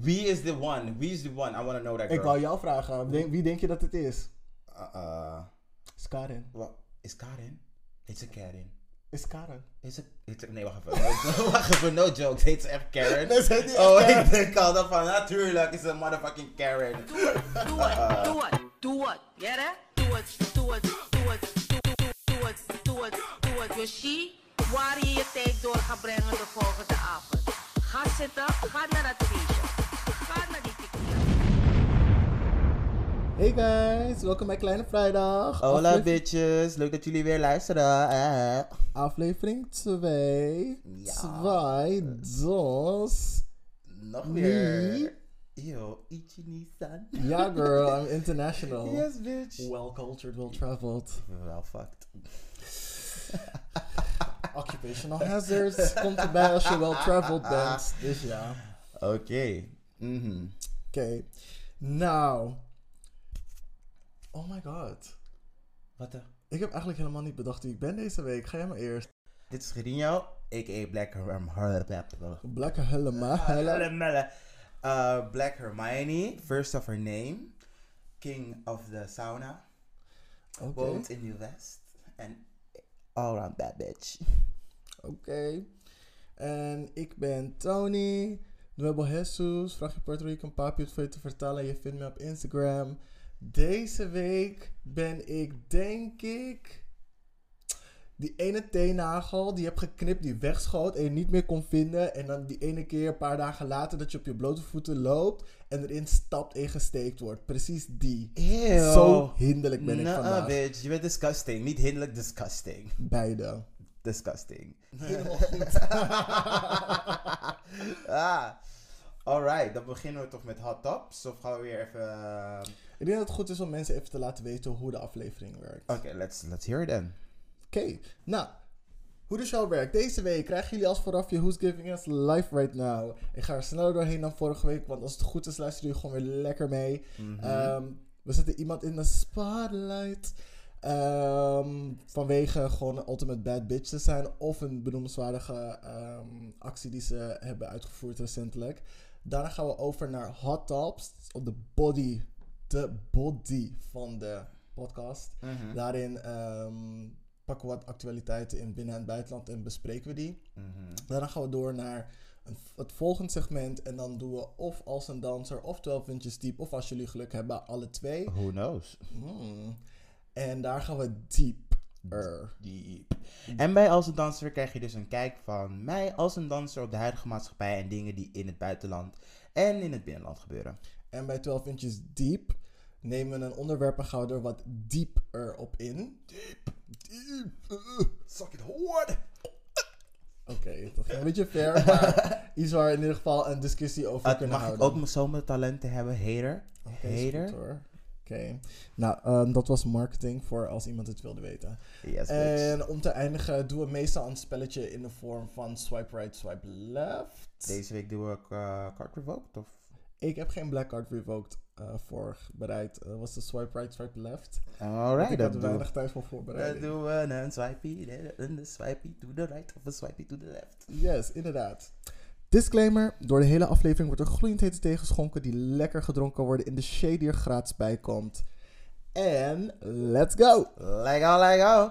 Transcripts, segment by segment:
Wie is the one? Wie is the one? I want to know that girl. Ik wou jou vragen, wie, wie denk je dat het is? Uh, uh, Is Karen. wat? Is Karin? Heet ze Karin? Is Karen. Is het? Nee, wacht even. No, wacht even, no jokes. Heet ze echt Karen? Nee, ze heet niet oh, Karen. ik denk al dat van, natuurlijk is een motherfucking Karen. Do it, do it, do it, do it. Get it? Do it, do it, do it, do it, do it, do it, do it. Dus she, waar je je tijd door gaat brengen de volgende avond. Ga zitten, ga naar dat feestje. Hey guys, welkom bij Kleine Vrijdag. Hola Aflevering- bitches, leuk dat jullie weer luisteren. Eh. Aflevering 2. Ja. 2, dos. Nog weer. Yo, Ichi-Nissan. Ja girl, I'm international. Yes, bitch. Well cultured, well traveled. Wel fucked. Occupational hazards komt erbij als je well traveled bent. Dus ja. Oké. Mhm. Oké. Nou. Oh my god. Wat de? Ik heb eigenlijk helemaal niet bedacht wie ik ben deze week. Ga jij maar eerst. Dit is Gerino, a.k.a. Black Hermione. Black helemaal. Hermione. Uh, Black Hermione, first of her name. King of the sauna. Oké. Woont in New West. And all around that bitch. Oké. En ik ben Tony. Nuevo Jesus. Vraag je Puerto Rican papi het voor je te vertellen. Je vindt me op Instagram. Deze week ben ik, denk ik... Die ene teennagel die je hebt geknipt, die wegschoot en je niet meer kon vinden. En dan die ene keer, een paar dagen later, dat je op je blote voeten loopt en erin stapt en gesteekt wordt. Precies die. Ew. Zo hinderlijk ben ik vandaag. bitch. Je bent disgusting. Niet hinderlijk, disgusting. Beide. Disgusting. Helemaal goed. ah. Alright, dan beginnen we toch met hot tops. Of gaan we weer even... uh, Ik denk dat het goed is om mensen even te laten weten hoe de aflevering werkt. Oké, let's, let's hear it then. Oké, nou, hoe de show werkt. Deze week krijgen jullie als vooraf je Who's Giving Us live right now. Ik ga er sneller doorheen dan vorige week, want als het goed is luisteren jullie gewoon weer lekker mee. Mhm. Ehm, we zetten iemand in de spotlight. Ehm, vanwege gewoon een ultimate bad bitch te zijn. Of een benoemenswaardige ehm, actie die ze hebben uitgevoerd recentelijk. Daarna gaan we over naar hot tops. Op de body. De body van de podcast. Mhm. Daarin ehm, pakken we wat actualiteiten in binnen- en buitenland en bespreken we die. Mhm. Daarna gaan we door naar een, het volgende segment. En dan doen we of als een danser of 12 inches diep. Of als jullie geluk hebben, alle twee. Who knows? Hmm. En daar gaan we dieper. Diep. En bij Als een Danser krijg je dus een kijk van mij als een danser op de huidige maatschappij en dingen die in het buitenland en in het binnenland gebeuren. En bij 12 inches diep nemen we een onderwerp en gaan we er wat dieper op in. Diep. Diep. Suck it hard! Oké, dat ging een beetje ver, maar iets waar we in ieder geval een discussie over Het kunnen mag ik houden. ook mijn zomertalenten hebben, hater? Goed hater? Oké. Nou, ehm, dat was marketing voor als iemand het wilde weten. Yes. En om te eindigen doen we meestal een spelletje in de vorm van swipe right, swipe left. Deze week doen we uh, card revoked of? Ik heb geen black card revoked eh, voor bereid. Dat was de swipe right, swipe left. Alright, ik had er weinig tijd voor we. voorbereiding. dat doen we een swipey, een swipey to the right of een swipey to the left. Yes, inderdaad. Disclaimer: door de hele aflevering wordt er gloeiend hete thee geschonken die lekker gedronken worden in de shade die er gratis bij komt. En let's go! Let go, let go.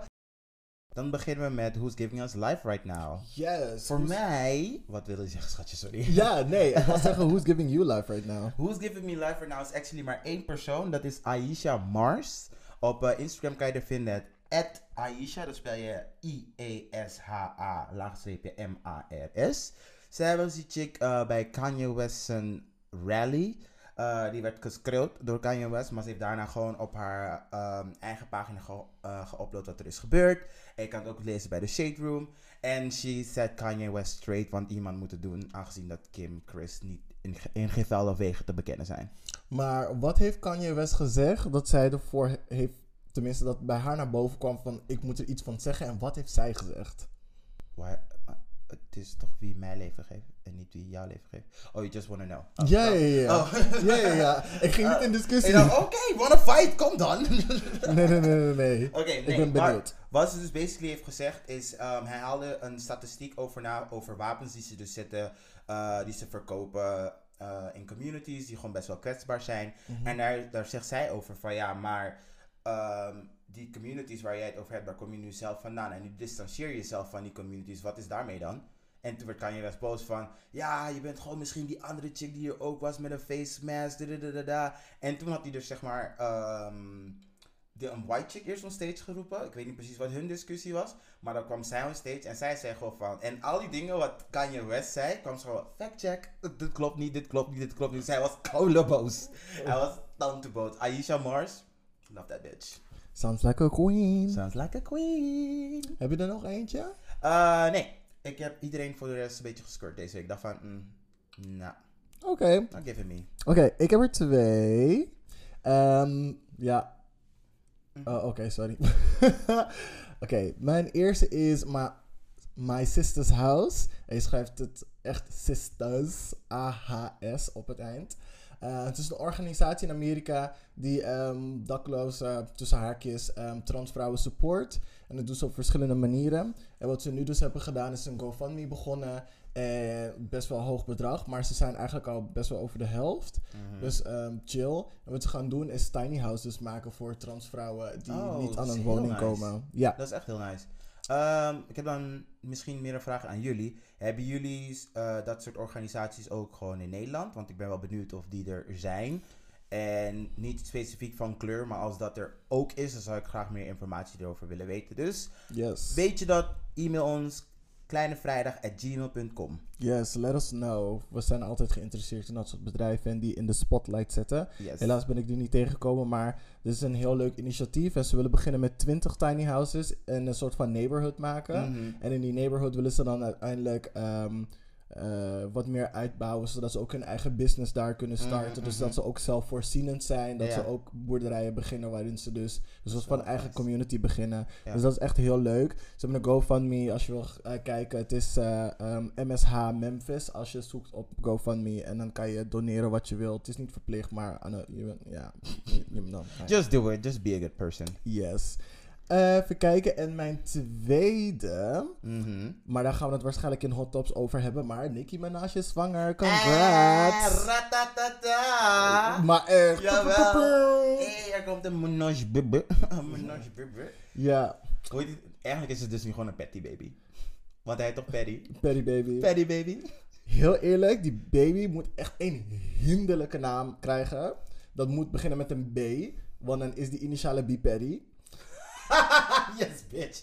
Dan beginnen we met Who's Giving Us Life Right Now. Yes. Voor who's- mij... Wat wilde je zeggen, schatje? Sorry. Ja, nee, ik wil zeggen who's giving you life right now. Who's Giving Me Life Right Now is actually maar één persoon. Dat is Aisha Mars. Op eh, Instagram kan je er vinden. At Aisha, dat spel je I-E-S-H-A, laagstreepje M-A-R-S. Zij was die chick eh, bij Kanye West zijn rally. Eh, die werd gescreeuwd door Kanye West, maar ze heeft daarna gewoon op haar ehm, eigen pagina ge eh, geüpload wat er is gebeurd. En je kan het ook lezen bij de Shade Room. En she set Kanye West straight, want iemand moet het doen, aangezien dat Kim Chris niet in, in geen wegen te bekennen zijn. Maar wat heeft Kanye West gezegd dat zij ervoor he- heeft, tenminste dat bij haar naar boven kwam van ik moet er iets van zeggen en wat heeft zij gezegd? Waar, het is toch wie mijn leven geeft en niet wie jouw leven geeft. Oh, you just wanna know. Oh, ja, oh. ja, ja. Oh. ja, ja, ja. Ik ging niet in En discussie. dan, oké, wanna fight, kom dan. Nee, nee, nee, nee, nee. Oké, Ik nee, ben benieuwd. wat ze dus basically heeft gezegd is, ehm, hij haalde een statistiek over na over wapens die ze dus zitten, eh, die ze verkopen eh, in communities die gewoon best wel kwetsbaar zijn. Mhm. En daar, daar zegt zij over van ja, maar ehm, die communities waar jij het over hebt, daar kom je nu zelf vandaan. En nu distancieer je jezelf van die communities. Wat is daarmee dan? En toen werd Kanye West boos van, ja, je bent gewoon misschien die andere chick die hier ook was met een face mask, En toen had hij dus zeg maar ehm, de, een white chick eerst on stage geroepen. Ik weet niet precies wat hun discussie was, maar dan kwam zij on stage en zij zei gewoon van, en al die dingen wat Kanye West zei, kwam ze gewoon, fact check, dit klopt niet, dit klopt niet, dit klopt niet. Zij was koude boos. Hij was tante boos. Aisha Mars, love that bitch. Sounds like a queen. Sounds like a queen. Heb je er nog eentje? Eh, nee, ik heb iedereen voor de rest een beetje gescoord deze week. Ik dacht van, mm, nou, Oké. I'll give it me. Oké, ik heb er twee. Ehm, ja. Mhm. Oh, Oké, sorry. Oké, mijn eerste is my, my Sister's House. En je schrijft het echt Sisters, A-H-S op het eind. Eh, het is een organisatie in Amerika die ehm dakloze, tussen haakjes, ehm transvrouwen support. En dat doen ze op verschillende manieren. En wat ze nu dus hebben gedaan is een GoFundMe begonnen. En best wel hoog bedrag, maar ze zijn eigenlijk al best wel over de helft. Mhm. Dus ehm, chill. En wat ze gaan doen is tiny houses maken voor transvrouwen die Oh, niet aan een woning nice. komen. Ja. Dat is echt heel nice. Ehm, ik heb dan misschien meer een vraag aan jullie. Hebben jullie eh, dat soort organisaties ook gewoon in Nederland? Want ik ben wel benieuwd of die er zijn. En niet specifiek van kleur, maar als dat er ook is, dan zou ik graag meer informatie erover willen weten. Dus Yes. weet je dat? E-mail ons kleinevrijdag.gmail.com. Yes, let us know. We zijn altijd geïnteresseerd in dat soort bedrijven en die in de spotlight zetten. Yes. Helaas ben ik die niet tegengekomen, maar dit is een heel leuk initiatief. En ze willen beginnen met 20 tiny houses en een soort van neighborhood maken. Mhm. En in die neighborhood willen ze dan uiteindelijk ehm, eh, wat meer uitbouwen, zodat ze ook hun eigen business daar kunnen starten. Mhm, Dus dat ze ook zelfvoorzienend zijn. Dat Ja. ze ook boerderijen beginnen waarin ze dus een soort wel van eigen nice. community beginnen. Ja. Dus dat is echt heel leuk. Ze hebben een GoFundMe als je wil eh, kijken. Het is eh, ehm, MSH Memphis als je zoekt op GoFundMe. En dan kan je doneren wat je wilt. Het is niet verplicht, maar ja, Just do it. Just be a good person. Yes. Eh, even kijken. En mijn tweede. Mhm. Maar daar gaan we het waarschijnlijk in hot tops over hebben. Maar Nicki Minaj is zwanger. Eh, Congrats. ratatata. maar echt. Jawel. Hey, er komt een bubbe. Een menage bubbe. Ja? Eigenlijk is het dus nu gewoon een patty baby. Want hij heet toch Patty? Patty Baby. Patty baby. Heel eerlijk, die baby moet echt een hinderlijke naam krijgen. Dat moet beginnen met een B. Want dan is die initiale B Patty. yes, bitch.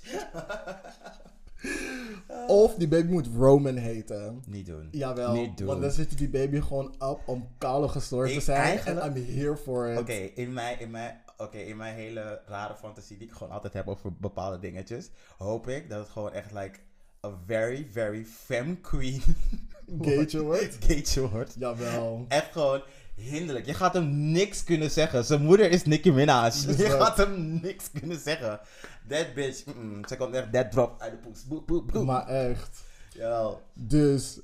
Of die baby moet Roman heten. Niet doen. Jawel, Niet doen. want dan zit die baby gewoon op om koude gestoord te zijn. eigenlijk- En I'm here for it. Oké, in, mijn, in, mijn, oké, in mijn hele rare fantasie die ik gewoon altijd heb over bepaalde dingetjes, hoop ik dat het gewoon echt like a very, very femme queen Gage wordt. Gage wordt. Jawel. Echt gewoon hinderlijk. Je gaat hem niks kunnen zeggen. Zijn moeder is Nicki Minaj. Je gaat hem niks kunnen zeggen. That bitch, mm, ze komt echt dead drop uit de poes. Boep, boep, boep. Maar echt. Jawel. Dus,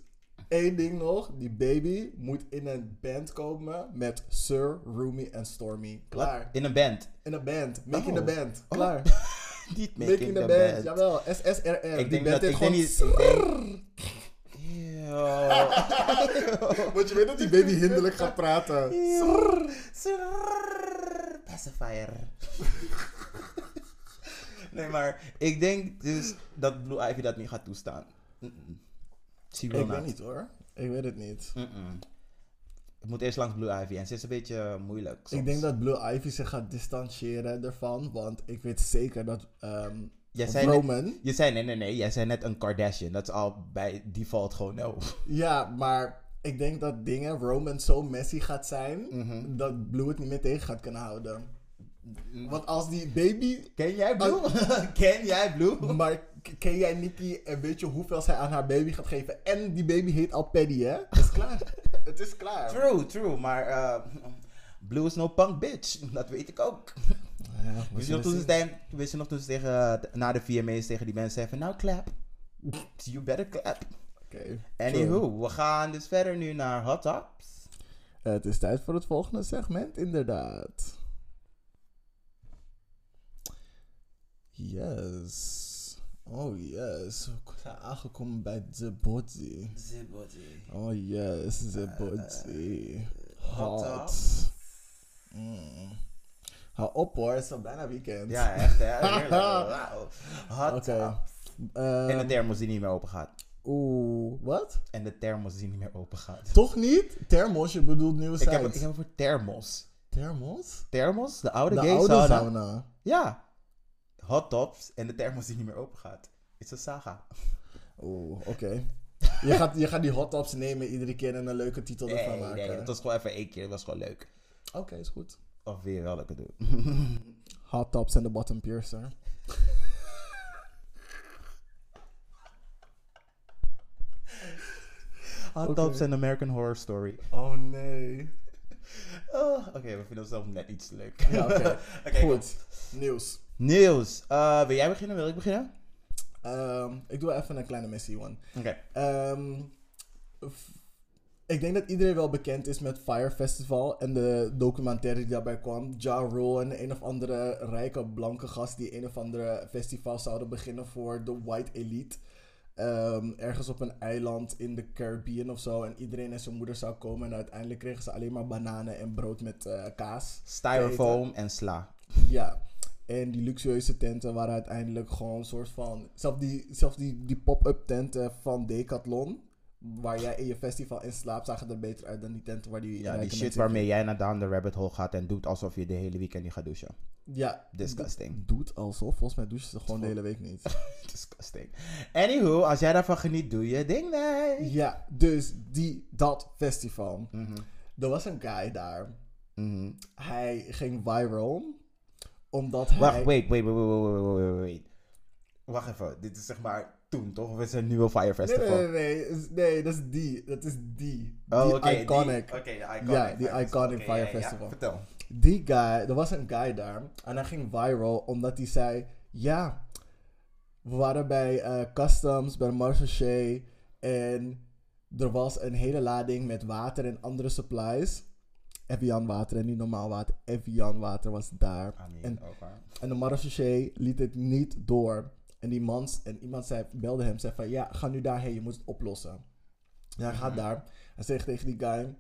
één ding nog. Die baby moet in een band komen met Sir, Rumi en Stormy. Klaar. In een band. In een band. Making Oh. the band. Oh. Klaar. Niet Making, making the, the band. band. Jawel. SSRR. Ik Die denk band dat, ik denk gewoon... niet, ik denk... Want je weet dat die baby hinderlijk gaat praten. Srrr, srrr, Pacifier. nee, maar ik denk dus dat Blue Ivy dat niet gaat toestaan. She will Ik weet not. niet hoor. Ik weet het niet. Mm-mm. Het moet eerst langs Blue Ivy en ze is een beetje moeilijk. Ik denk dat Blue Ivy zich gaat distancieren ervan. Want ik weet zeker dat ehm Jij zei net-. Je zei nee, nee, nee. Jij zei net een Kardashian. Dat is al bij default gewoon no. Ja, maar ik denk dat dingen, Roman zo messy gaat zijn, Mhm. dat Blue het niet meer tegen gaat kunnen houden. Want als die baby... Ken jij Blue? Ken jij Blue? Maar ken jij Nikki en weet je hoeveel zij aan haar baby gaat geven? En die baby heet al Paddy, hè? Het is klaar. het is klaar. True, true. Maar eh, Blue is no punk bitch. Dat weet ik ook. Ja, we Wist je, nog toen ze, zien. tegen- wist je nog toen ze tegen, na de VMA's tegen die mensen zeiden van, nou clap. You better clap. Oké. Anywho, we gaan dus verder nu naar Hot Tops. Het is tijd voor het volgende segment, inderdaad. Yes. Oh yes, we zijn aangekomen bij The Body. Zibody. Oh yes, The Body. hot Hot. Mm. Hou op hoor, het is al bijna weekend. Ja, echt hè. Heerlijk. Wauw. Hot. Oké. En de Ehm, thermos die niet meer open gaat. Oeh, wat? En de thermos die niet meer open gaat. Toch niet? Thermos, je bedoelt nieuwe Ik site. heb, het- ik heb het voor thermos. Thermos? Thermos? De oude De gay oude sauna. sauna. Ja. Hot tops en de thermos die niet meer open gaat. It's a saga. Oeh, oké. Je, gaat, je gaat die hot tops nemen iedere keer en een leuke titel ervan Nee, maken. nee, dat was gewoon even één keer. Dat was gewoon leuk. Oké, is goed. Of weer wel lekker doen. Hot tops en de bottom piercer. Hot tops en American Horror Story. Oh nee. Oh, Oké, we vinden onszelf net iets leuk. Ja, oké. Goed. Nieuws. Nieuws. Eh, wil jij beginnen? Wil ik beginnen? Ehm, ik doe even een kleine missie one. Oké. Ehm, ik denk dat iedereen wel bekend is met Fire Festival en de documentaire die daarbij kwam. Ja Rule en een of andere rijke blanke gast die een of andere festival zouden beginnen voor de white elite. Ehm, ergens op een eiland in de Caribbean of zo. En iedereen en zijn moeder zou komen. En uiteindelijk kregen ze alleen maar bananen en brood met eh, kaas. Styrofoam en sla. Ja. En die luxueuze tenten waren uiteindelijk gewoon een soort van. Zelfs die, zelfs die, die pop-up tenten van Decathlon waar jij in je festival in slaapt, zagen er beter uit dan die tenten waar die. Ja, die shit waarmee jij naar down the rabbit hole gaat en doet alsof je de hele weekend niet gaat douchen. Ja. Disgusting. Doet alsof. Volgens mij douchen ze gewoon de hele week niet. Disgusting. Anywho, als jij daarvan geniet, doe je ding mee. Ja, dus die, dat festival. Mhm. Er was een guy daar. Mhm. Hij ging viral. Omdat hij... Wacht, wait, wait, wait, wait, wait, wait, wait. Wacht even, dit is zeg maar toen, toch? Of is het een nieuwe Fire Nee, Festival? nee, nee, nee, is- nee, dat is die. Dat is die. Oh, die iconic. Oké, iconic. Ja, die iconic Oké, Fire ja, Festival. vertel. Die guy, er was een guy daar en hij ging viral omdat hij zei: Ja, we waren bij eh, Customs, bij Marche en er was een hele lading met water en andere supplies. Evian water en niet normaal water. Evian water was daar. Ah, nee, En, en de marechaussee liet het niet door. En die man, en iemand zei, belde hem, zei van, ja, ga nu daarheen, je moet het oplossen. En hij gaat daar. Hij zegt tegen die guy,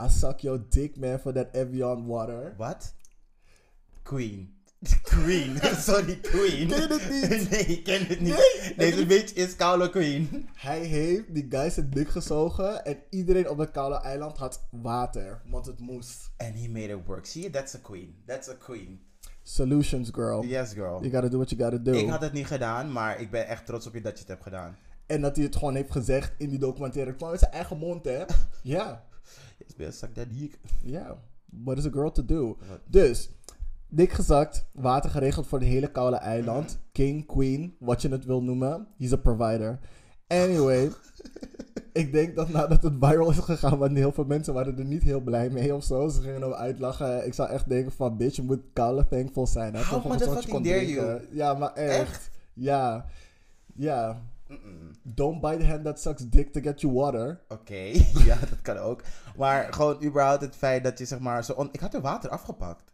I suck your dick, man, for that Evian water. Wat? Queen. Queen. Sorry, Queen. Ken je het niet? nee, ik ken het niet. Nee, Deze bitch is Koude Queen. Hij heeft die guy zijn dik gezogen en iedereen op het koude eiland had water, want het moest. And he made it work. Zie je, that's a queen. That's a queen. Solutions, girl. Yes, girl. You gotta do what you gotta do. Ik had het niet gedaan, maar ik ben echt trots op je dat je het hebt gedaan. En dat hij het gewoon heeft gezegd in die documentaire. Uit zijn eigen mond, hè? Ja. Yes, suck that dick. Ja. What is a girl to do? Dus, dik gezakt, water geregeld voor de hele koude eiland. King, queen, wat je het wil noemen. He's a provider. Anyway, ik denk dat nadat het viral is gegaan, want heel veel mensen waren er niet heel blij mee of zo. Ze gingen hem uitlachen. Ik zou echt denken van, bitch, je moet koude thankful zijn. hè. How motherfucking dare drinken. Ja, maar echt. Echt? Ja. Ja. Don't buy the hand that sucks dick to get you water. Oké, ja, dat kan ook. Maar gewoon überhaupt het feit dat je zeg maar... Zo ik had er water afgepakt.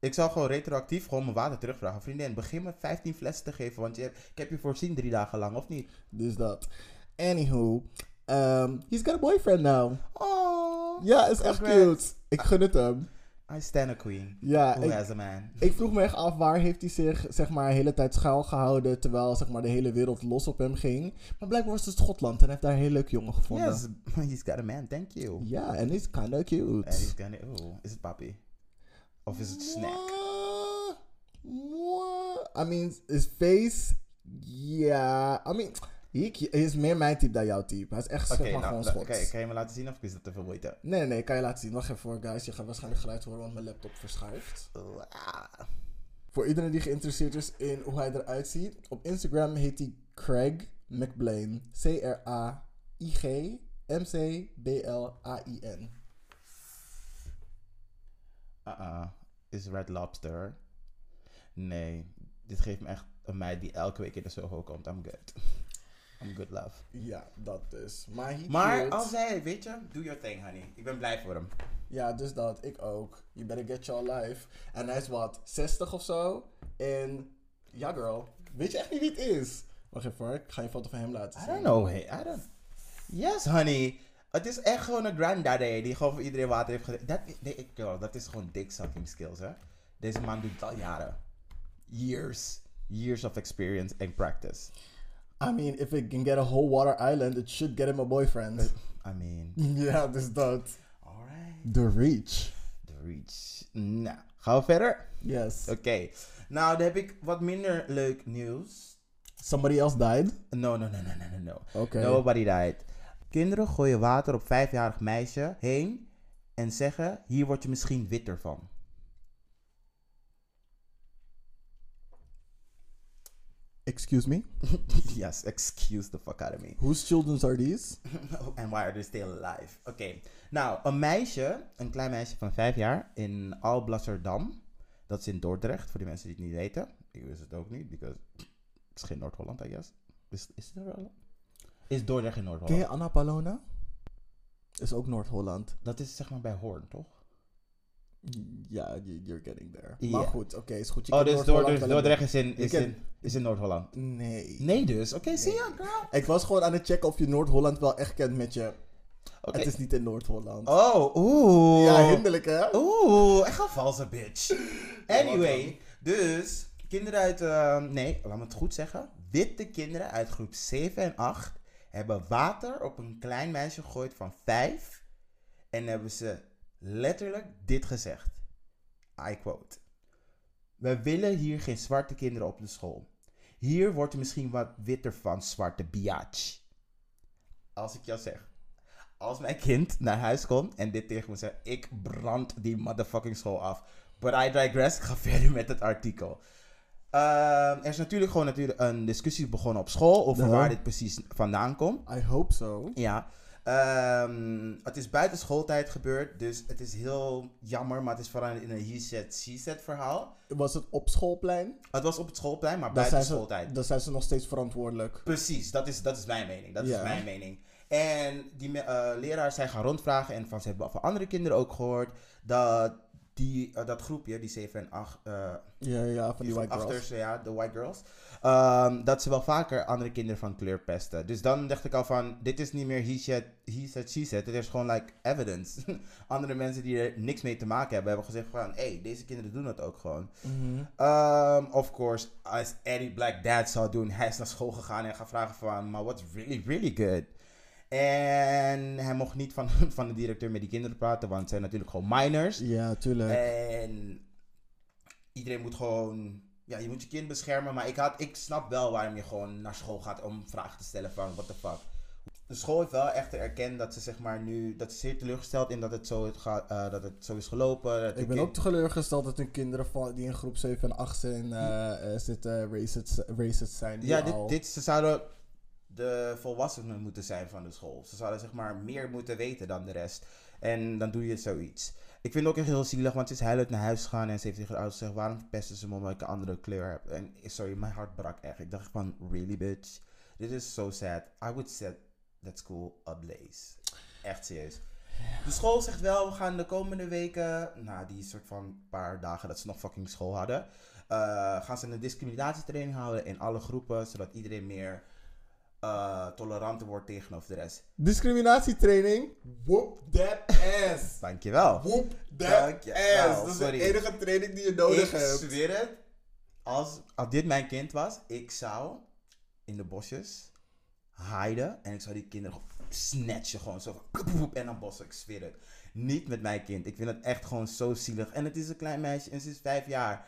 Ik zou gewoon retroactief gewoon mijn water terugvragen. Vriendin, begin me 15 flessen te geven, want je, hebt- ik heb je voorzien drie dagen lang, of niet? Dus dat. Anywho, um, he's got a boyfriend now. Oh, Ja, is echt cute. Ik gun het hem. I stand a queen. Ja, Who ik, has a man? ik vroeg me echt af waar heeft hij zich zeg maar de hele tijd schuil gehouden terwijl zeg maar de hele wereld los op hem ging. Maar blijkbaar was het Schotland en heeft daar een hele leuke jongen gevonden. Yes, he's got a man, thank you. Ja, en he's kinda cute. And he's gonna... Oh, is het papi? Of is het snack? Mwah. I mean, his face, ja. I mean, he is meer mijn type dan jouw type. Hij is echt Oké, zeg maar nou, gewoon Schots. oké, kan je me laten zien of is dat te veel moeite? Nee, nee, kan je laten zien. Wacht even voor, guys. Je gaat waarschijnlijk geluid horen, want mijn laptop verschuift. Voor iedereen die geïnteresseerd is in hoe hij eruit ziet, op Instagram heet hij Craig McBlain. C-R-A-I-G M-C-B-L-A-I-N. Uh-uh. Is Red Lobster. Nee, dit geeft me echt een meid die elke week in de Soho komt. I'm good. Good, love. Ja, dat dus. Maar, he Maar cute. als hij, weet je, do your thing, honey. Ik ben blij voor hem. Ja, dus dat. Ik ook. You better get your life. En hij is wat, 60 of zo. En ja, girl. Weet je echt niet wie het is? Wacht even hoor, ik ga je foto van hem laten I zien. don't know. Hey, I don't... Yes, honey. Het is echt gewoon een granddaddy die gewoon voor iedereen water heeft gedaan. Dat, nee, girl, dat is gewoon dick sucking skills, hè. Deze man doet het al jaren. Years. Years of experience and practice. I mean, if it can get a whole water island, it should get him a boyfriend. I mean, ja, dus dat. alright. The Reach. The reach. Nou, gaan we verder? Yes. Oké. Nou, dan heb ik wat minder leuk nieuws. Somebody else died? No, no, no, no, no, no, no. Oké. Nobody died. Kinderen gooien water op vijfjarig meisje heen en zeggen: hier word je misschien witter van. Excuse me? yes, excuse the fuck out of me. Whose children are these? And why are they still alive? Oké. Nou, een meisje, een klein meisje van vijf jaar in Alblasserdam. Dat is in Dordrecht, voor die mensen die het niet weten. Ik wist het ook niet, because het is geen Noord-Holland, I guess. Is, is het Noord-Holland? Is Dordrecht in Ken Noord-Holland? je Anna Palona? Is ook Noord-Holland. Dat is zeg maar bij Hoorn, toch? Ja, you're getting there. Maar goed, oké, is goed. Je Oh, dus wel een Dordrecht is in, is, in, is in Noord-Holland. Nee. Nee dus. Oké, zie je, girl. Ik was gewoon aan het checken of je Noord-Holland wel echt kent met je. Het is niet in Noord-Holland. Oh, oeh. Ja, hinderlijk hè? Oeh, echt een valse bitch. Anyway, dus kinderen uit, eh, nee, laat me het goed zeggen. Witte kinderen uit groep 7 en 8 hebben water op een klein meisje gegooid van 5. En hebben ze letterlijk dit gezegd. I quote. We willen hier geen zwarte kinderen op de school. Hier wordt er misschien wat witter van, zwarte biatch. Als ik jou zeg, als mijn kind naar huis komt en dit tegen me zegt, ik brand die motherfucking school af. But I digress, ik ga verder met het artikel. Ehm, er is natuurlijk gewoon natuurlijk een discussie begonnen op school over waar dit precies vandaan komt. I hope so. Ja. Ehm, het is buiten schooltijd gebeurd, dus het is heel jammer, maar het is vooral in een he said, she said verhaal. Was het op schoolplein? Het was op het schoolplein, maar buiten zijn, schooltijd. ze, dan zijn ze nog steeds verantwoordelijk. Precies, dat is, dat is mijn mening. Dat is mijn mening. En die me- eh, leraars zijn gaan rondvragen en van ze hebben van andere kinderen ook gehoord dat die, eh, dat groepje, die 7 en 8, eh Ja, ja, van die white girls. ja, de white girls, ehm, dat ze wel vaker andere kinderen van kleur pesten. Dus dan dacht ik al van, dit is niet meer he said, he said, she said. Dit is gewoon like evidence. andere mensen die er niks mee te maken hebben, hebben gezegd van, hé, hey, deze kinderen doen dat ook gewoon. Mhm. Um, of course, als Eddie Black Dad zou doen, hij is naar school gegaan en gaat vragen van, maar what's really, really good? En hij mocht niet van, van de directeur met die kinderen praten, want het zijn natuurlijk gewoon minors. Ja, tuurlijk. En iedereen moet gewoon, ja, je moet je kind beschermen, maar ik, had, ik snap wel waarom je gewoon naar school gaat om vragen te stellen van, what the fuck. De school heeft wel echt erkend dat ze zeg maar nu, dat ze zeer teleurgesteld in dat het zo, het gaat, eh, dat het zo is gelopen. Ik ben kind- ook teleurgesteld dat hun kinderen van, die in groep 7 en 8 zijn, eh, zitten racist, racist zijn. Ja, dit, dit, ze zouden de volwassenen moeten zijn van de school. Ze zouden zeg maar meer moeten weten dan de rest. En dan doe je zoiets. Ik vind het ook echt heel zielig, want ze is huilend naar huis gegaan en ze heeft tegen de ouders gezegd, waarom pesten ze me omdat ik een andere kleur heb? En sorry, mijn hart brak echt. Ik dacht van, really bitch? Dit is so sad. I would set that school ablaze. Echt serieus. De school zegt wel, we gaan de komende weken, nou die soort van paar dagen dat ze nog fucking school hadden, eh, gaan ze een discriminatietraining houden in alle groepen, zodat iedereen meer eh, toleranter wordt tegenover de rest. Discriminatietraining. Whoop that ass. Dankjewel. Whoop that Dankjewel, ass. Dat is sorry. de enige training die je nodig ik hebt. zweer het, als, als dit mijn kind was, ik zou in de bosjes hiden en ik zou die kinderen snatchen, gewoon zo van en dan bossen, ik zweer het. Niet met mijn kind. Ik vind het echt gewoon zo zielig. En het is een klein meisje en ze is vijf jaar.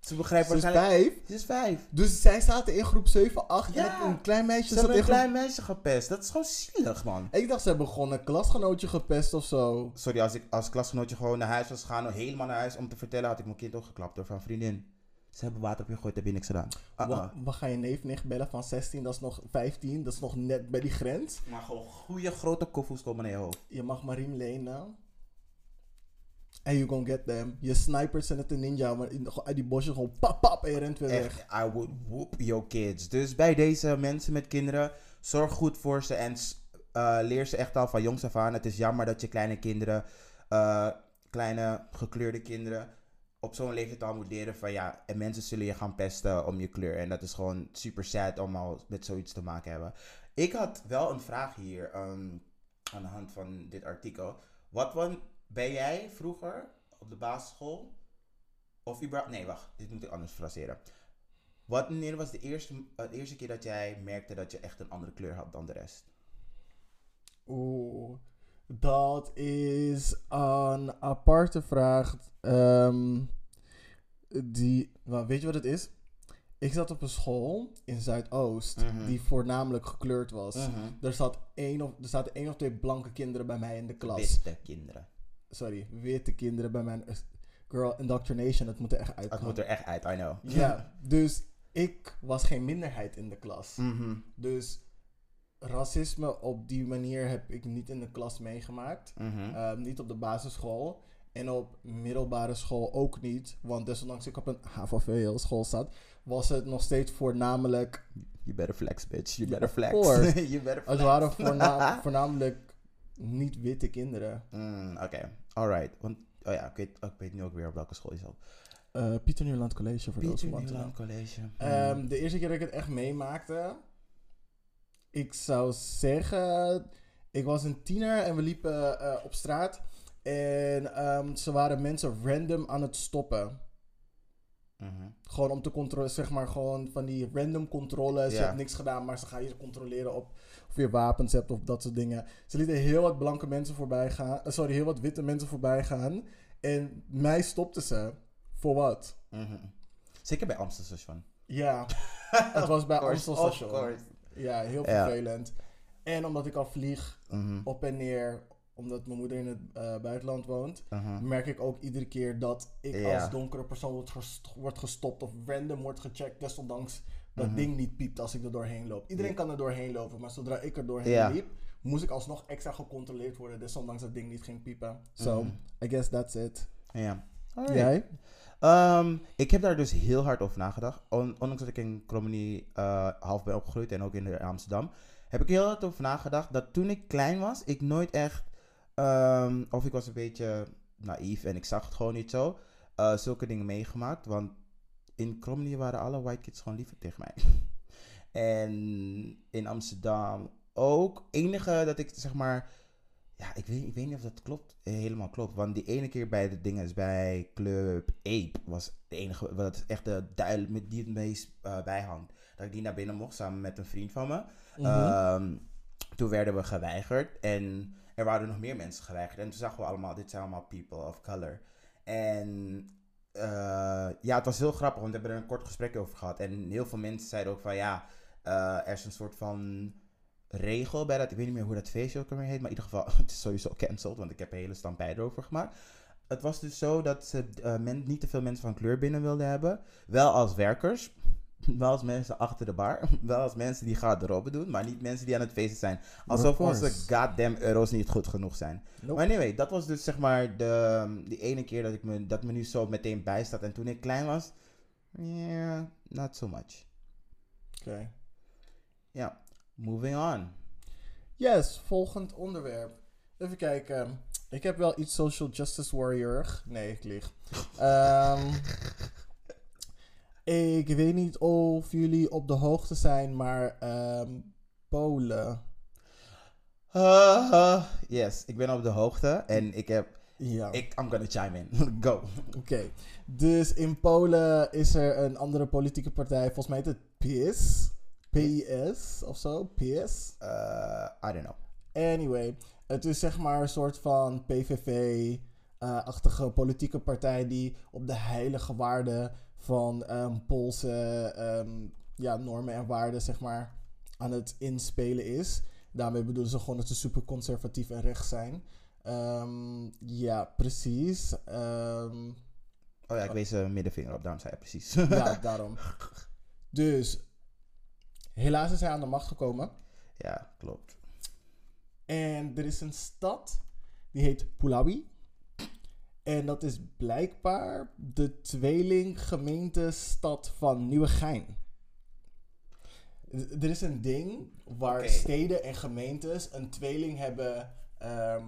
Ze begrijpt Ze is waarschijnlijk... vijf. Ze is vijf. Dus zij zaten in groep 7, 8 en Ja. het- een klein meisje Ze zat hebben in een groep... klein meisje gepest. Dat is gewoon zielig, man. Ik dacht ze hebben gewoon een klasgenootje gepest of zo. Sorry, als ik als klasgenootje gewoon naar huis was gegaan, helemaal naar huis om te vertellen, had ik mijn kind ook geklapt door van vriendin. Ze hebben water op je gegooid, heb je niks gedaan. Wa- We gaan je neef nicht bellen van 16, dat is nog 15, dat is nog net bij die grens. Maar gewoon goede grote koffies komen naar je hoofd. Je mag maar riem lenen. En you gonna get them. Je snipers zijn het een ninja, maar in, uit die bosjes gewoon pap pap en je rent weer weg. Echt, I would whoop your kids. Dus bij deze mensen met kinderen, zorg goed voor ze en eh, leer ze echt al van jongs af aan. Het is jammer dat je kleine kinderen, eh, kleine gekleurde kinderen, op zo'n leeftijd al moet leren van ja, en mensen zullen je gaan pesten om je kleur. En dat is gewoon super sad om al met zoiets te maken hebben. Ik had wel een vraag hier ehm, aan de hand van dit artikel. Wat wan- ben jij vroeger op de basisschool? Of überhaupt, nee wacht, dit moet ik anders fraseren. Wanneer was de eerste, de eerste keer dat jij merkte dat je echt een andere kleur had dan de rest? Oeh, dat is een aparte vraag. Ehm, die, nou, weet je wat het is? Ik zat op een school in Zuidoost Mhm. die voornamelijk gekleurd was. Mhm. Er, zat één of, er zaten één of twee blanke kinderen bij mij in de klas. Witte kinderen. Sorry, witte kinderen bij mij. Girl, indoctrination, het moet er echt Het uitkomen. moet er echt uit, I know. Ja, dus ik was geen minderheid in de klas. Mhm. Dus racisme op die manier heb ik niet in de klas meegemaakt. Mhm. Ehm, niet op de basisschool. En op middelbare school ook niet. Want desondanks ik op een HVV school zat, was het nog steeds voornamelijk. You better flex, bitch. You better flex. you better flex. Het waren voorna- voornamelijk niet witte kinderen. Mm, Oké, alright. Want, oh ja, ik weet, ik weet nu ook weer op welke school je zat. Eh, Pieter Nieuwland College voor Pieter Nieuwland. College. Mm. Ehm, de eerste keer dat ik het echt meemaakte, ik zou zeggen, ik was een tiener en we liepen eh, op straat en ehm, ze waren mensen random aan het stoppen. Mhm. Gewoon om te controleren, zeg maar gewoon van die random controles. Je Ja. hebt niks gedaan, maar ze gaan je controleren op of je wapens hebt of dat soort dingen. Ze lieten heel wat blanke mensen voorbij gaan, eh, sorry, heel wat witte mensen voorbij gaan. En mij stopten ze. Voor wat? Mhm. Zeker bij Amsterdam Station. Ja, het was bij Of course, Amstel of Station. course. Ja, heel Ja. vervelend. En omdat ik al vlieg Mhm. op en neer, omdat mijn moeder in het eh, buitenland woont, merk ik ook iedere keer dat ik Ja. als donkere persoon wordt, gest- wordt gestopt of random wordt gecheckt, desondanks dat Mhm. ding niet piept als ik er doorheen loop. Iedereen Ja. kan er doorheen lopen, maar zodra ik er doorheen Ja. liep, moest ik alsnog extra gecontroleerd worden, desondanks dat ding niet ging piepen. So, Mhm. I guess that's it. Ja. Alright. Jij? Ehm, ik heb daar dus heel hard over nagedacht. On- ondanks dat ik in Cromony eh, half ben opgegroeid en ook in Amsterdam, heb ik heel hard over nagedacht dat toen ik klein was, ik nooit echt, ehm, of ik was een beetje naïef en ik zag het gewoon niet zo, eh, zulke dingen meegemaakt. Want in Cromony waren alle white kids gewoon liever tegen mij. en in Amsterdam ook. Enige dat ik zeg maar ja, ik weet, ik weet niet of dat klopt, helemaal klopt. Want die ene keer bij de dingen is bij Club Ape was de enige, wat is echt de duidelijk met die het meest eh, bijhangt. Dat ik die naar binnen mocht samen met een vriend van me. Mhm. Ehm, toen werden we geweigerd en er waren nog meer mensen geweigerd. En toen zagen we allemaal, dit zijn allemaal people of color. En eh, ja, het was heel grappig, want we hebben er een kort gesprek over gehad. En heel veel mensen zeiden ook van ja, eh, er is een soort van regel bij dat. Ik weet niet meer hoe dat feestje ook weer heet, maar in ieder geval, het is sowieso cancelled, want ik heb een hele stampij erover gemaakt. Het was dus zo dat ze eh, men, niet te veel mensen van kleur binnen wilden hebben. Wel als werkers, wel als mensen achter de bar, wel als mensen die garderobe doen, maar niet mensen die aan het feesten zijn. Alsof Of onze goddamn euro's niet goed genoeg zijn. Nope. Maar anyway, dat was dus zeg maar de, die ene keer dat ik me, dat me nu zo meteen bijstaat. En toen ik klein was, yeah, not so much. Oké. Ja, moving on. Yes, volgend onderwerp. Even kijken. Ik heb wel iets social justice warrior. Nee, ik lieg. Ehm, ik weet niet of jullie op de hoogte zijn, maar ehm, Polen. Uh, yes, ik ben op de hoogte en ik heb, Ja. ik, I'm gonna chime in. Go. Oké. Dus in Polen is er een andere politieke partij. Volgens mij heet het PIS. PIS of zo. PIS. Uh, I don't know. Anyway, het is zeg maar een soort van PVV-achtige politieke partij die op de heilige waarden van ehm, Poolse ehm, ja, normen en waarden zeg maar aan het inspelen is. Daarmee bedoelen ze gewoon dat ze super conservatief en rechts zijn. Ehm, ja, precies. Oh ja, ik wees een middenvinger op, daarom zei je precies. ja, daarom. Dus, helaas is hij aan de macht gekomen. ja, klopt. En er is een stad, die heet Puławy. En dat is blijkbaar de tweelinggemeentestad van Nieuwegein. Er is een ding waar steden en gemeentes een tweeling hebben ehm,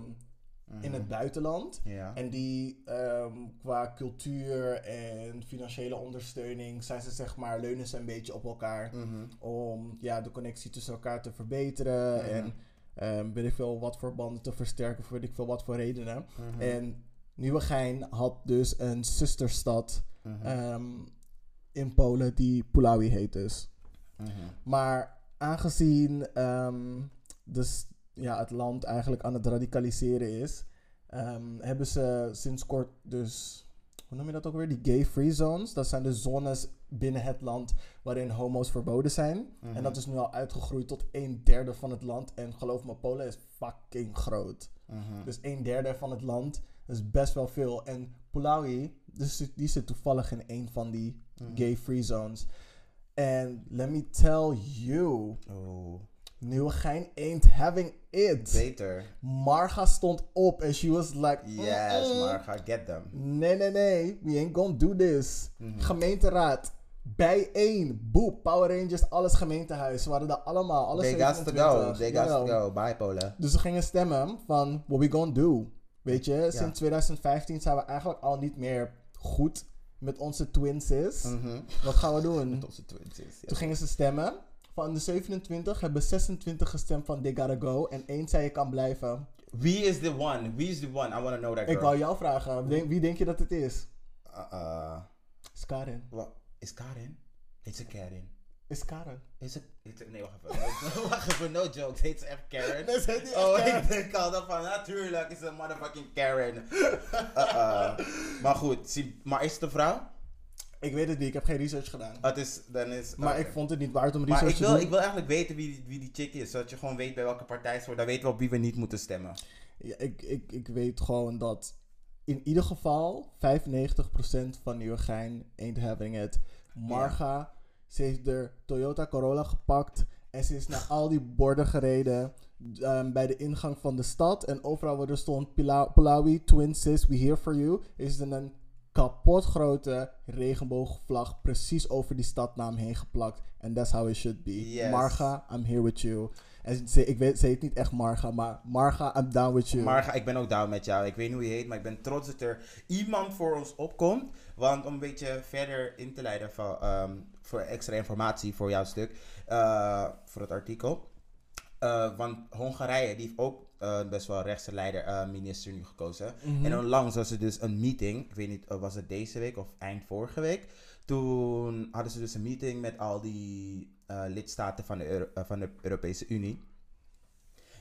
in het buitenland. Ja. En die ehm, qua cultuur en financiële ondersteuning zijn ze zeg maar leunen ze een beetje op elkaar Mhm. om ja, de connectie tussen elkaar te verbeteren en ehm, weet ik veel wat voor banden te versterken voor weet ik veel wat voor redenen. Mhm. En Nieuwegein had dus een zusterstad Mhm. ehm, in Polen die Puławy heet dus. Mhm. Maar aangezien dus, ja, het land eigenlijk aan het radicaliseren is, ehm, hebben ze sinds kort dus, hoe noem je dat ook weer? Die gay-free zones. Dat zijn de zones binnen het land waarin homo's verboden zijn. Mhm. En dat is nu al uitgegroeid tot een derde van het land. En geloof me, Polen is fucking groot. Dus een derde van het land is best wel veel. En Puławy, dus die zit toevallig in een van die Mhm. gay-free zones. En let me tell you, Oh, Nieuwegein ain't having it. beter. Marga stond op en she was like, Yes, "Mm-mm. maar ga get them. Nee, nee, nee, we ain't gonna do this. Mhm. Gemeenteraad, bijeen, boep, Power Rangers, alles gemeentehuis. Ze waren daar allemaal, alles They got to go. 27. They got to go. Bye, Polen. Dus we gingen stemmen van what we gonna do. Weet je, Ja. sinds 2015 zijn we eigenlijk al niet meer goed met onze twin sis. Mhm. Wat gaan we doen? Met onze twins. is, ja. Toen gingen ze stemmen. Van de 27 hebben 26 gestemd van they gotta go. En één zei je kan blijven. Wie is the one? Wie is the one? I want to know that girl. Ik wou jou vragen. Wie denk, wie denk je dat het is? Uh, uh, Is Karen. wat? Is Karin? Heet ze Karin? Is Karen. Is het... Nee, wacht even. wacht even, no. Heet ze echt Karen? Nee, ze heet niet echt oh, Karen. ik denk al dat van, natuurlijk is het een motherfucking Karen. Uh, uh. Maar goed, zie, maar is het een vrouw? Ik weet het niet. Ik heb geen research gedaan. Het is, dan is... maar ik vond het niet waard om Maar research ik te wil, doen. ik wil eigenlijk weten wie, die- wie die chick is, zodat je gewoon weet bij welke partij ze hoort. Dan weten we op wie we niet moeten stemmen. Ja, ik, ik, ik weet gewoon dat in ieder geval 95% van Nieuwegein ain't having it. Marga, ze heeft de Toyota Corolla gepakt en ze is naar al die borden gereden ehm, bij de ingang van de stad. En overal waar er stond Pulawi, Twin Sis, we here for you, is er een kapot grote regenboogvlag precies over die stadnaam heen geplakt. And that's how it should be. Yes. Marga, I'm here with you. En ze, ik weet, ze heet niet echt Marga, maar Marga, I'm down with you. Marga, ik ben ook down met jou. Ik weet niet hoe je heet, maar ik ben trots dat er iemand voor ons opkomt. Want om een beetje verder in te leiden van, ehm, voor extra informatie voor jouw stuk, eh, voor het artikel. Eh, want Hongarije, die heeft ook eh, best wel rechtse leider, minister nu gekozen. Mhm. En onlangs was er dus een meeting, ik weet niet, was het deze week of eind vorige week. Toen hadden ze dus een meeting met al die lidstaten van de, Euro- van de Europese Unie.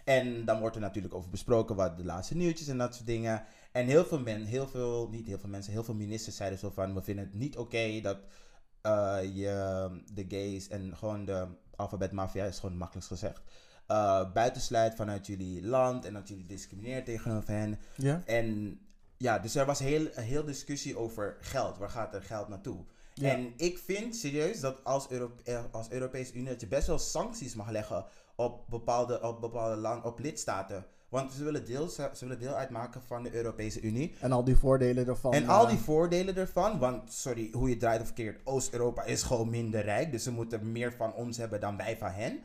En dan wordt er natuurlijk over besproken wat de laatste nieuwtjes en dat soort dingen. En heel veel mensen, heel veel, niet heel veel mensen, heel veel ministers zeiden zo van, we vinden het niet oké dat eh, je de gays en gewoon de alfabetmafia, is gewoon het makkelijkst gezegd, eh buitensluit vanuit jullie land en dat jullie discrimineert tegenover hen. Ja? En ja, dus er was heel, een heel discussie over geld. Waar gaat er geld naartoe? Ja. En ik vind serieus dat als, Euro eh, als Europese Unie dat je best wel sancties mag leggen op bepaalde, op bepaalde land, op lidstaten. Want ze willen, deel, ze willen deel uitmaken van de Europese Unie. En al die voordelen ervan. En al eh, die voordelen ervan, want sorry, hoe je draait of verkeerd, Oost-Europa is gewoon minder rijk. Dus ze moeten meer van ons hebben dan wij van hen.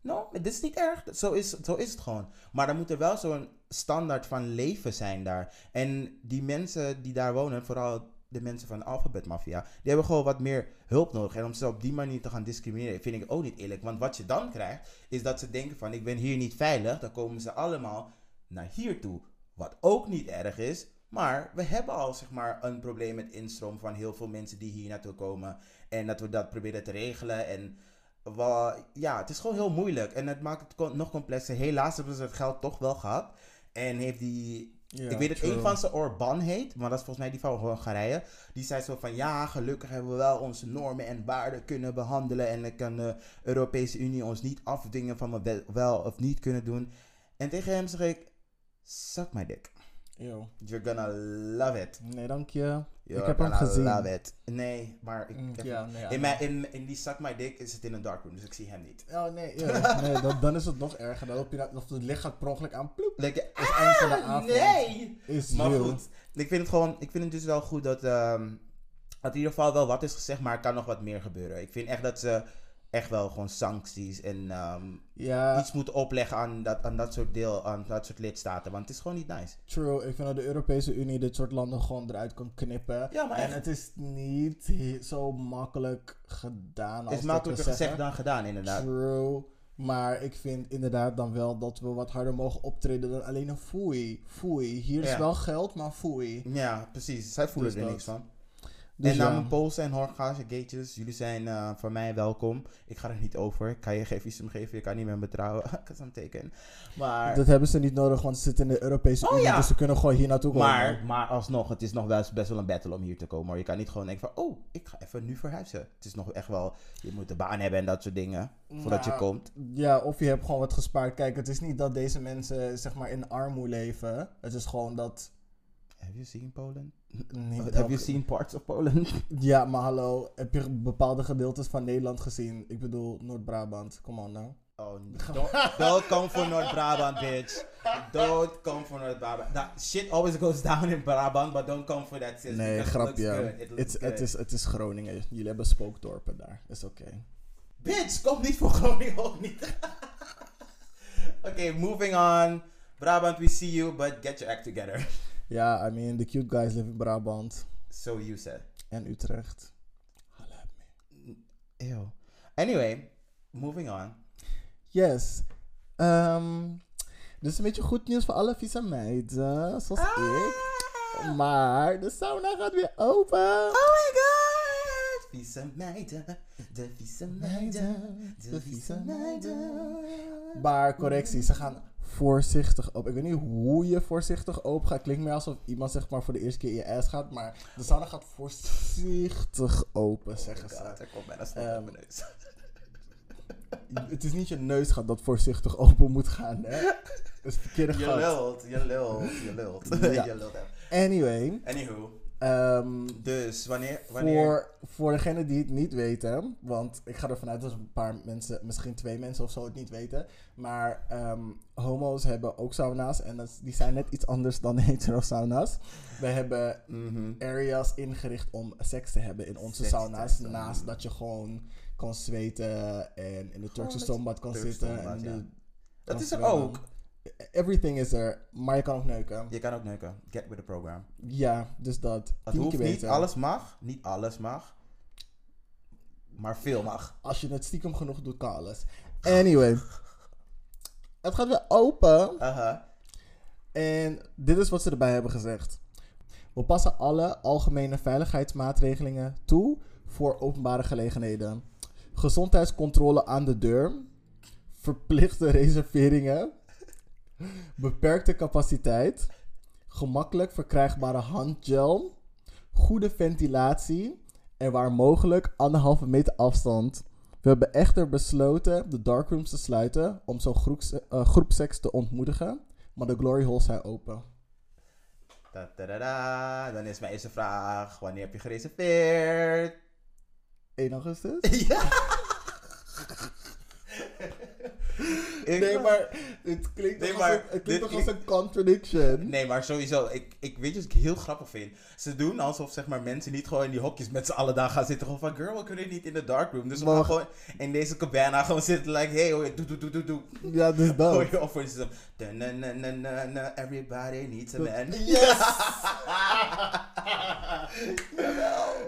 No, dit is niet erg. Zo is, zo is het gewoon. Maar er moet er wel zo'n standaard van leven zijn daar. En die mensen die daar wonen, vooral de mensen van de alfabetmafia, die hebben gewoon wat meer hulp nodig. En om ze op die manier te gaan discrimineren, vind ik ook niet eerlijk. Want wat je dan krijgt, is dat ze denken van, ik ben hier niet veilig. Dan komen ze allemaal naar hier toe. Wat ook niet erg is. Maar we hebben al zeg maar een probleem met instroom van heel veel mensen die hier naartoe komen. En dat we dat proberen te regelen. En ja, het is gewoon heel moeilijk. En het maakt het nog complexer. Helaas hebben ze het geld toch wel gehad. En heeft die ja, ik weet dat een van ze Orban heet, maar dat is volgens mij die van Hongarije. Die zei zo van ja, gelukkig hebben we wel onze normen en waarden kunnen behandelen. En dan kan de Europese Unie ons niet afdwingen van we wel of niet kunnen doen. En tegen hem zeg ik, suck my dick. Yo. You're gonna love it. Nee, dank je. You're ik heb hem gezien. love it. Nee, maar ik Mm, heb ja, nee, in, mijn, in, in die suck my dick is het in een darkroom, dus ik zie hem niet. Oh nee, ja. nee dan, dan is het nog erger. Dan loop je of het licht gaat per ongeluk aan. Ploep. Like, Is eind van de ah, avond. nee! Is Maar you. goed, ik vind het gewoon, ik vind het dus wel goed dat, ehm, dat in ieder geval wel wat is gezegd, maar er kan nog wat meer gebeuren. Ik vind echt dat ze echt wel gewoon sancties en ehm, Ja, iets moeten opleggen aan dat, aan dat soort deel, aan dat soort lidstaten. Want het is gewoon niet nice. true. Ik vind dat de Europese Unie dit soort landen gewoon eruit kan knippen. Ja, maar en echt. het is niet zo makkelijk gedaan als Het is makkelijker gezegd dan gedaan, inderdaad. True. Maar ik vind inderdaad dan wel dat we wat harder mogen optreden dan alleen een foei. Foei. Hier is Ja. wel geld, maar foei. Ja, precies. Zij voelen Dus er dat. niks van. Dus en ja. namens Poolse en Hongaarse gatejes, jullie zijn eh voor mij welkom. Ik ga er niet over. Ik kan je geen visum geven, je kan niet meer me trouwen. I'm taken. Maar, Dat hebben ze niet nodig, want ze zitten in de Europese Oh, Unie. ja. Dus ze kunnen gewoon hier naartoe komen. maar, maar alsnog, het is nog wel eens best wel een battle om hier te komen. hoor. Je kan niet gewoon denken van, oh, ik ga even nu verhuizen. Het is nog echt wel, je moet een baan hebben en dat soort dingen. Voordat je komt. Ja, of je hebt gewoon wat gespaard. Kijk, het is niet dat deze mensen zeg maar in armoede leven. Het is gewoon dat... Have you seen Poland? Niet Have you seen parts of Poland? Ja, maar hallo. Heb je bepaalde gedeeltes van Nederland gezien? Ik bedoel, Noord-Brabant. Come on nou. Oh, don't, don't come for North Brabant, bitch. Don't come for North Brabant. That shit always goes down in Brabant, but don't come for that sis. Nee, grapje. Het, is, is Groningen. Jullie hebben spookdorpen daar. Is oké. Bitch, kom niet voor Groningen ook niet. Oké, moving on. Brabant, we see you, but get your act together. Ja, I mean, the cute guys live in Brabant. So you said. En Utrecht. Holla at me. Ew. Anyway, moving on. Yes. Dit is een beetje goed nieuws voor alle vieze meiden, zoals ik. Maar de sauna gaat weer open. Oh my god! Vieze meiden, de vieze meiden, de vieze meiden. Maar correctie, ze gaan voorzichtig open. Ik weet niet hoe je voorzichtig open gaat. Klinkt meer alsof iemand zeg maar voor de eerste keer in je ass gaat. Maar de sauna gaat voorzichtig open, zeggen ze. Komt bijna snel Ehm, mijn neus. Het is niet je neus gaat dat voorzichtig open moet gaan, hè? Is het verkeerde Je gat. lult, je lult, je lult. Ja. je lult. Anyway, Anywho, ehm, dus wanneer, wanneer... voor, voor degenen die het niet weten, want ik ga ervan uit dat een paar mensen, misschien twee mensen of zo het niet weten, maar ehm, homo's hebben ook sauna's en dat, die zijn net iets anders dan hetero sauna's. We hebben Mhm. areas ingericht om seks te hebben in onze sauna's, naast dat je gewoon kan zweten en in de Turkse stoombad kan zitten. en ja. Dat is er ook. Everything is er, maar je kan ook neuken. Je kan ook neuken. Get with the program. Ja, dus dat. Het Tien hoeft keer niet, beter. alles mag. Niet alles mag. Maar veel mag. Als je het stiekem genoeg doet, kan alles. Anyway. Het gaat weer open. Aha. En dit is wat ze erbij hebben gezegd. We passen alle algemene veiligheidsmaatregelingen toe voor openbare gelegenheden. Gezondheidscontrole aan de deur. Verplichte reserveringen. Beperkte capaciteit. Gemakkelijk verkrijgbare handgel. Goede ventilatie. En waar mogelijk anderhalve meter afstand. We hebben echter besloten de darkrooms te sluiten om zo'n eh, groepseks te ontmoedigen. Maar de glory holes zijn open. Da, da, da, da. Dan is mijn eerste vraag: wanneer heb je gereserveerd? 1 augustus? ja. Ik- Nee, maar het klinkt, Nee, toch, maar als, een, het dit klinkt toch als een contradiction. Nee, maar sowieso. Ik, ik weet je wat ik heel grappig vind? Ze doen alsof zeg maar, mensen niet gewoon in die hokjes met z'n allen daar gaan zitten. Gewoon van, girl, we kunnen niet in de darkroom. Dus we gaan gewoon in deze cabana gewoon zitten. Like, hey, hoor doe, doe, doe, doe, doe. Ja, dus dat. Hoor je of voor instance, na, na, na, na, na, na, everybody needs a man. Yes!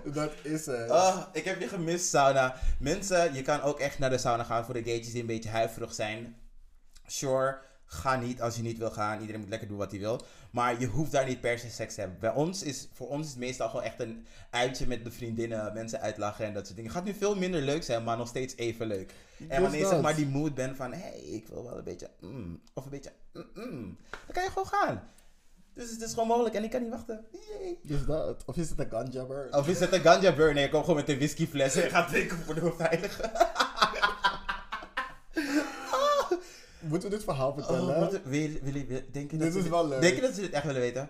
Dat is het. Oh, ik heb je gemist, sauna. Mensen, je kan ook echt naar de sauna gaan voor de gatejes die een beetje huiverig zijn. Sure, ga niet als je niet wil gaan. Iedereen moet lekker doen wat hij wil. Maar je hoeft daar niet per se seks te hebben. Bij ons is, voor ons is het meestal gewoon echt een uitje met de vriendinnen. Mensen uitlachen en dat soort dingen. Het gaat nu veel minder leuk zijn, maar nog steeds even leuk. En Dus wanneer je zeg maar die mood bent van... Hé, hey, ik wil wel een beetje... mm, of een beetje... mm, mm, dan kan je gewoon gaan. Dus het is gewoon mogelijk en ik kan niet wachten. Yay. Dus dat. Of is het een ganjabber? Of is het een ganja burn? Nee, je komt gewoon met een whiskyfles en gaat drinken voor de beveiliging. Moeten we dit verhaal vertellen? Oh, moeten- wil, wil, wil, denk je dat Dit is wel leuk. Denk je dat ze dit echt willen weten?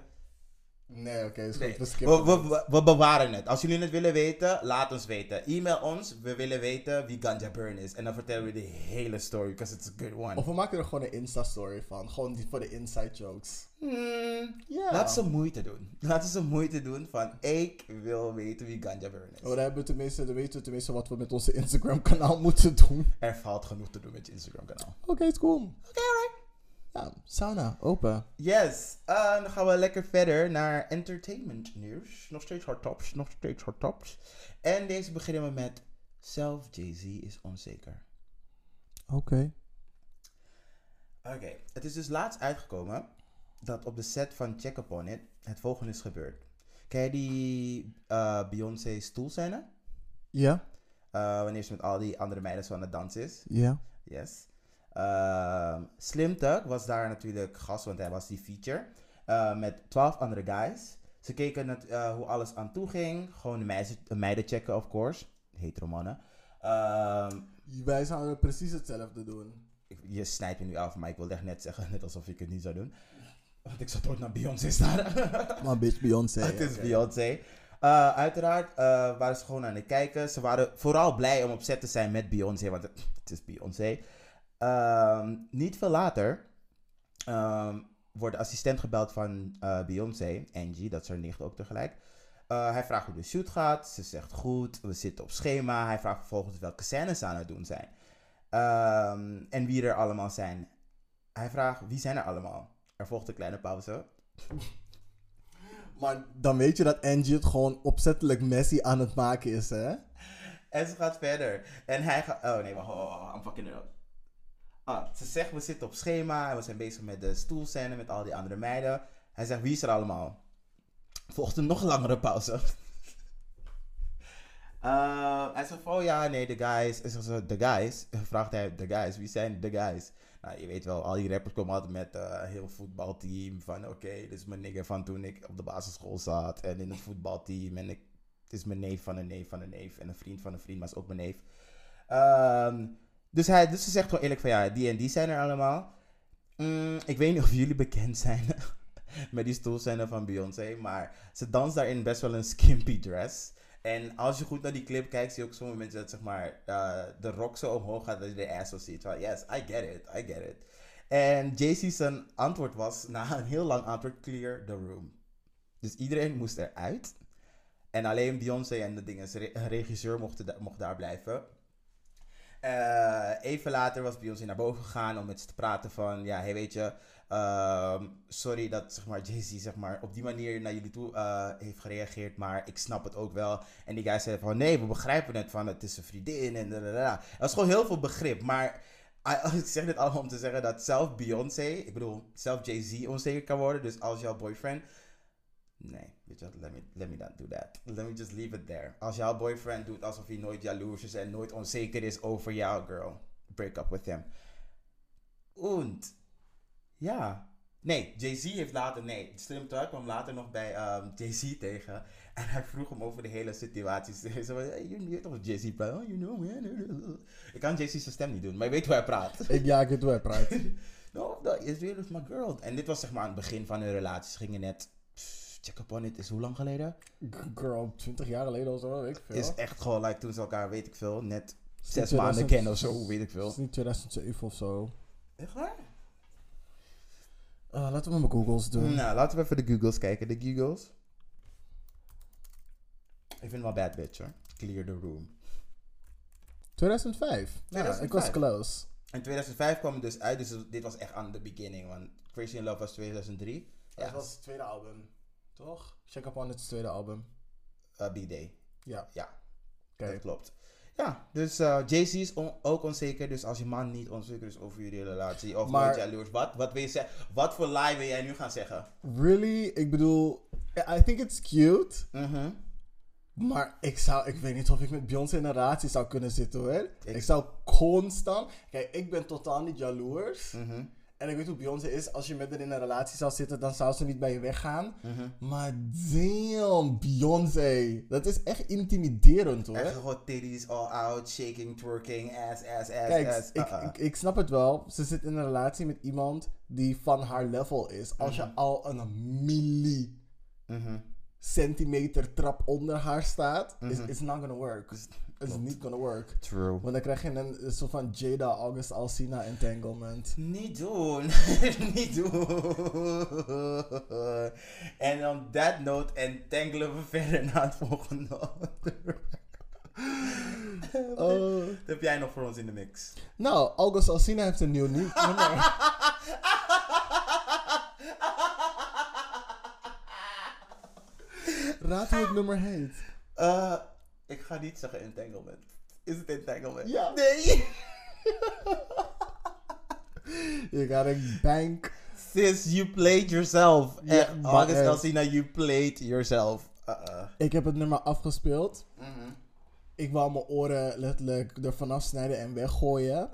Nee, oké, is goed. Nee, We we, bewaren het. Als jullie het willen weten, laat ons weten. E-mail ons, we willen weten wie Ganja Burn is. En dan vertellen we de hele story, because it's a good one. Of we maken er gewoon een Insta-story van. Gewoon die voor de inside jokes. Hmm, Ja. Laten ze moeite doen. Laten ze moeite doen van, ik wil weten wie Ganja Burn is. Oh, dan, hebben we tenminste, dan weten we tenminste wat we met onze Instagram-kanaal moeten doen. Er valt genoeg te doen met je Instagram kanaal. Oké, is cool. Oké, alright. Ja, sauna, open. Yes, eh, dan gaan we lekker verder naar entertainment nieuws. Nog steeds hard tops, nog steeds hard tops. En deze beginnen we met Self Jay-Z is onzeker. Oké. Oké, het is dus laatst uitgekomen dat op de set van Check Upon It het volgende is gebeurd. Ken je die eh, Beyoncé stoelscène? Ja? Eh, wanneer ze met al die andere meiden zo aan het dansen is. Ja. Yes. Ehm, Slim Tug was daar natuurlijk gast, want hij was die feature. eh, met twaalf andere guys. Ze keken het, eh, hoe alles aan toe ging. Gewoon de meiden, de meiden checken, of course. Hetero mannen. Ehm, Wij zouden precies hetzelfde doen. ik- je snijdt me nu af, maar ik wilde echt net zeggen, net alsof ik het niet zou doen. Want ik zou nooit naar Beyoncé staan. Maar bitch, Beyoncé. het is. Beyoncé. Eh, uiteraard waren ze gewoon aan het kijken. Ze waren vooral blij om op set te zijn met Beyoncé, want het, het is Beyoncé. Ehm, niet veel later ehm, wordt de assistent gebeld van eh, Beyoncé, Angie, dat is haar nicht ook tegelijk. Eh, hij vraagt hoe de shoot gaat. Ze zegt goed, we zitten op schema. Hij vraagt vervolgens welke scènes ze aan het doen zijn. Ehm, en wie er allemaal zijn. Hij vraagt wie zijn er allemaal. Er volgt een kleine pauze. Maar dan weet je dat Angie het gewoon opzettelijk messy aan het maken is, hè? En ze gaat verder. En hij gaat. Oh nee, wacht. Oh, I'm fucking it up. Ah, ze zegt we zitten op schema. En we zijn bezig met de stoelscène met al die andere meiden. Hij zegt wie is er allemaal? Volgt een nog langere pauze. Eh, hij zegt oh ja, nee, de guys. En zegt ze, de guys? Vraagt hij, de guys, wie zijn de guys? Nou, je weet wel, al die rappers komen altijd met eh, een heel voetbalteam. Van, oké, dit is mijn nigger van toen ik op de basisschool zat. En in het voetbalteam. En ik, het is mijn neef van een neef van een neef. En een vriend van een vriend, maar is ook mijn neef. Ehm, dus, hij, dus ze zegt gewoon eerlijk van, ja, die en die zijn er allemaal. Mm, ik weet niet of jullie bekend zijn met die stoelscène van Beyoncé. Maar ze danst daarin best wel een skimpy dress. En als je goed naar die clip kijkt, zie je ook sommige mensen dat zeg maar, eh, de rok zo omhoog gaat dat je de ass ziet. Yes, I get it, I get it. En JC zijn antwoord was, na een heel lang antwoord, clear the room. Dus iedereen moest eruit. En alleen Beyoncé en de dingen, regisseur mocht, da- mocht daar blijven. Eh, even later was Beyoncé naar boven gegaan om met ze te praten van, ja, hey, weet je, ehm, sorry dat zeg maar, Jay-Z zeg maar, op die manier naar jullie toe eh, heeft gereageerd, maar ik snap het ook wel. En die guy zei van, nee, we begrijpen het van, het is een vriendin en da, da, da. Er was gewoon heel veel begrip, maar ik zeg dit allemaal om te zeggen dat zelf Beyoncé, ik bedoel, zelf Jay-Z onzeker kan worden, dus als jouw boyfriend Nee, weet je wat, let me, let me not do that. Let me just leave it there. Als jouw boyfriend doet alsof hij nooit jaloers is en nooit onzeker is over jou, girl, break up with him. Und, ja. Nee, Jay-Z heeft later, nee, Slim Thug kwam later nog bij ehm, Jay-Z tegen. En hij vroeg hem over de hele situatie. Ze zei, hey, je weet toch Jay-Z praat? Oh, you know, man. Ik kan Jay-Z zijn stem niet doen, maar je weet hoe hij praat. Ik, ja, ik weet hoe hij praat. No, it's really my girl. En dit was zeg maar aan het begin van hun relatie. Ze gingen net, check up on it, is hoe lang geleden? Girl, 20 jaar geleden of zo, weet ik veel. Is echt gewoon, like, toen ze elkaar, weet ik veel, net zes maanden 2000 kennen of zo, weet ik veel. Is niet 2007 of zo. Echt waar? Ah, laten we mijn Googles doen. Nou, laten we even de Googles kijken. De Googles. Ik vind het wel bad bitch hoor. Clear the room. 2005. Ja, ik was 2005. close. In 2005 kwam het dus uit, dus dit was echt aan de beginning. Want Crazy in Love was 2003. Ja, Dat was het tweede album. Toch? Check Up On It's tweede album. uh, B-Day. Ja. Ja, Oké. dat klopt. Ja, dus eh Jay-Z is on- ook onzeker. Dus als je man niet onzeker is over jullie relatie of Maar- jaloers, wat, wat wil je zeggen? Wat voor lie wil jij nu gaan zeggen? Really? Ik bedoel, I think it's cute. Mhm. Maar ik zou, ik weet niet of ik met Beyoncé in een relatie zou kunnen zitten hoor. Ik, Ik- zou constant. Kijk, ik ben totaal niet jaloers. Mhm. En ik weet hoe Beyoncé is. Als je met haar in een relatie zou zitten, dan zou ze niet bij je weggaan. Mhm. Maar damn, Beyoncé. Dat is echt intimiderend hoor. Echt gewoon titties all out, shaking, twerking, ass, ass, ass, Kijk, ass. ik, Uh-uh. ik, ik snap het wel. Ze zit in een relatie met iemand die van haar level is. Als Mhm. je al een milli Mhm. centimeter trap onder haar staat, is Mhm. it's not gonna work. It's not gonna work. True. Want dan krijg je een, een soort van Jada August Alsina entanglement. Niet doen. Niet doen. En on that note entangelen we verder naar het volgende. Oh. Wat heb jij nog voor ons in de mix? Nou, August Alsina heeft een nieuw nieuw nummer. Raad hoe het nummer heet. Eh, ik ga niet zeggen entanglement. Is het entanglement? Ja. Nee. You got a bank. Sis, you played yourself. Eh, maar August echt. Alsina, you played yourself. Uh-uh. Ik heb het nummer afgespeeld. Mhm. Ik wou mijn oren letterlijk er vanaf snijden en weggooien.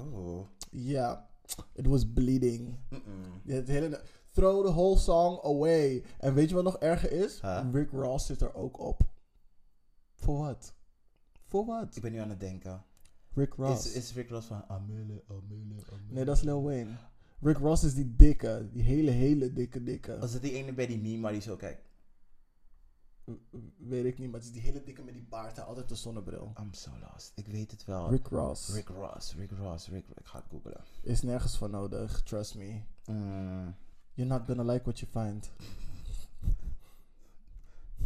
Ja, it was bleeding. Mm-mm. Ja, Het hele, throw the whole song away. En weet je wat nog erger is? Huh? Rick Ross zit er ook op. Voor wat? Voor wat? Ik ben nu aan het denken. Rick Ross. Is, is Rick Ross van Amele, Amele, Amele? Nee, dat is Lil Wayne. Rick Ross is die dikke, die hele, hele dikke, dikke. Was het die ene bij die meme waar die zo kijkt? Weet ik niet, maar het is die hele dikke met die baard en altijd de zonnebril. I'm so lost. Ik weet het wel. Rick Ross. Rick Ross, Rick Ross, Rick Ik ga het googlen. Is nergens voor nodig, trust me. Mm, You're not gonna like what you find.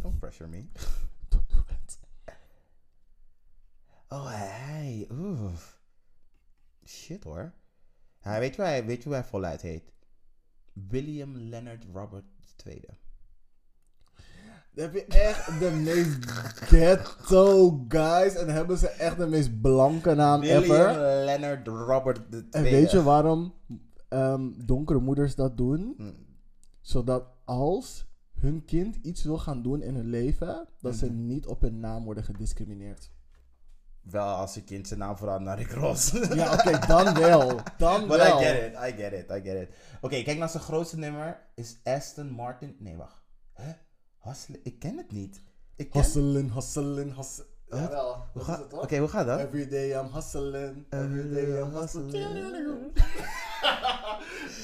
don't pressure me. Don't do it. Oh, hij. Oeh. Shit hoor. Hij weet, je hoe hij, weet je hoe hij voluit heet? William Leonard Robert II. Dan heb je echt de meest ghetto guys. En hebben ze echt de meest blanke naam William ever. Leonard Robert II. En weet je waarom ehm, donkere moeders dat doen? Hm, Zodat als hun kind iets wil gaan doen in hun leven, dat ze Mhm. niet op hun naam worden gediscrimineerd. Wel als je kind zijn naam verandert naar Rick Ross. Ja, oké, dan wel. Dan But wel. I get it, I get it, I get it. Oké, kijk naar zijn grootste nummer. Is Aston Martin. Nee, wacht. Hè? Hustlen? Ik ken het niet. Ik ken... Hustlen, hustlen, hustlen. Wat? Jawel, Hoe dat ga- is het toch? Oké, hoe gaat dat? Every day I'm hustling. Every day I'm hustling.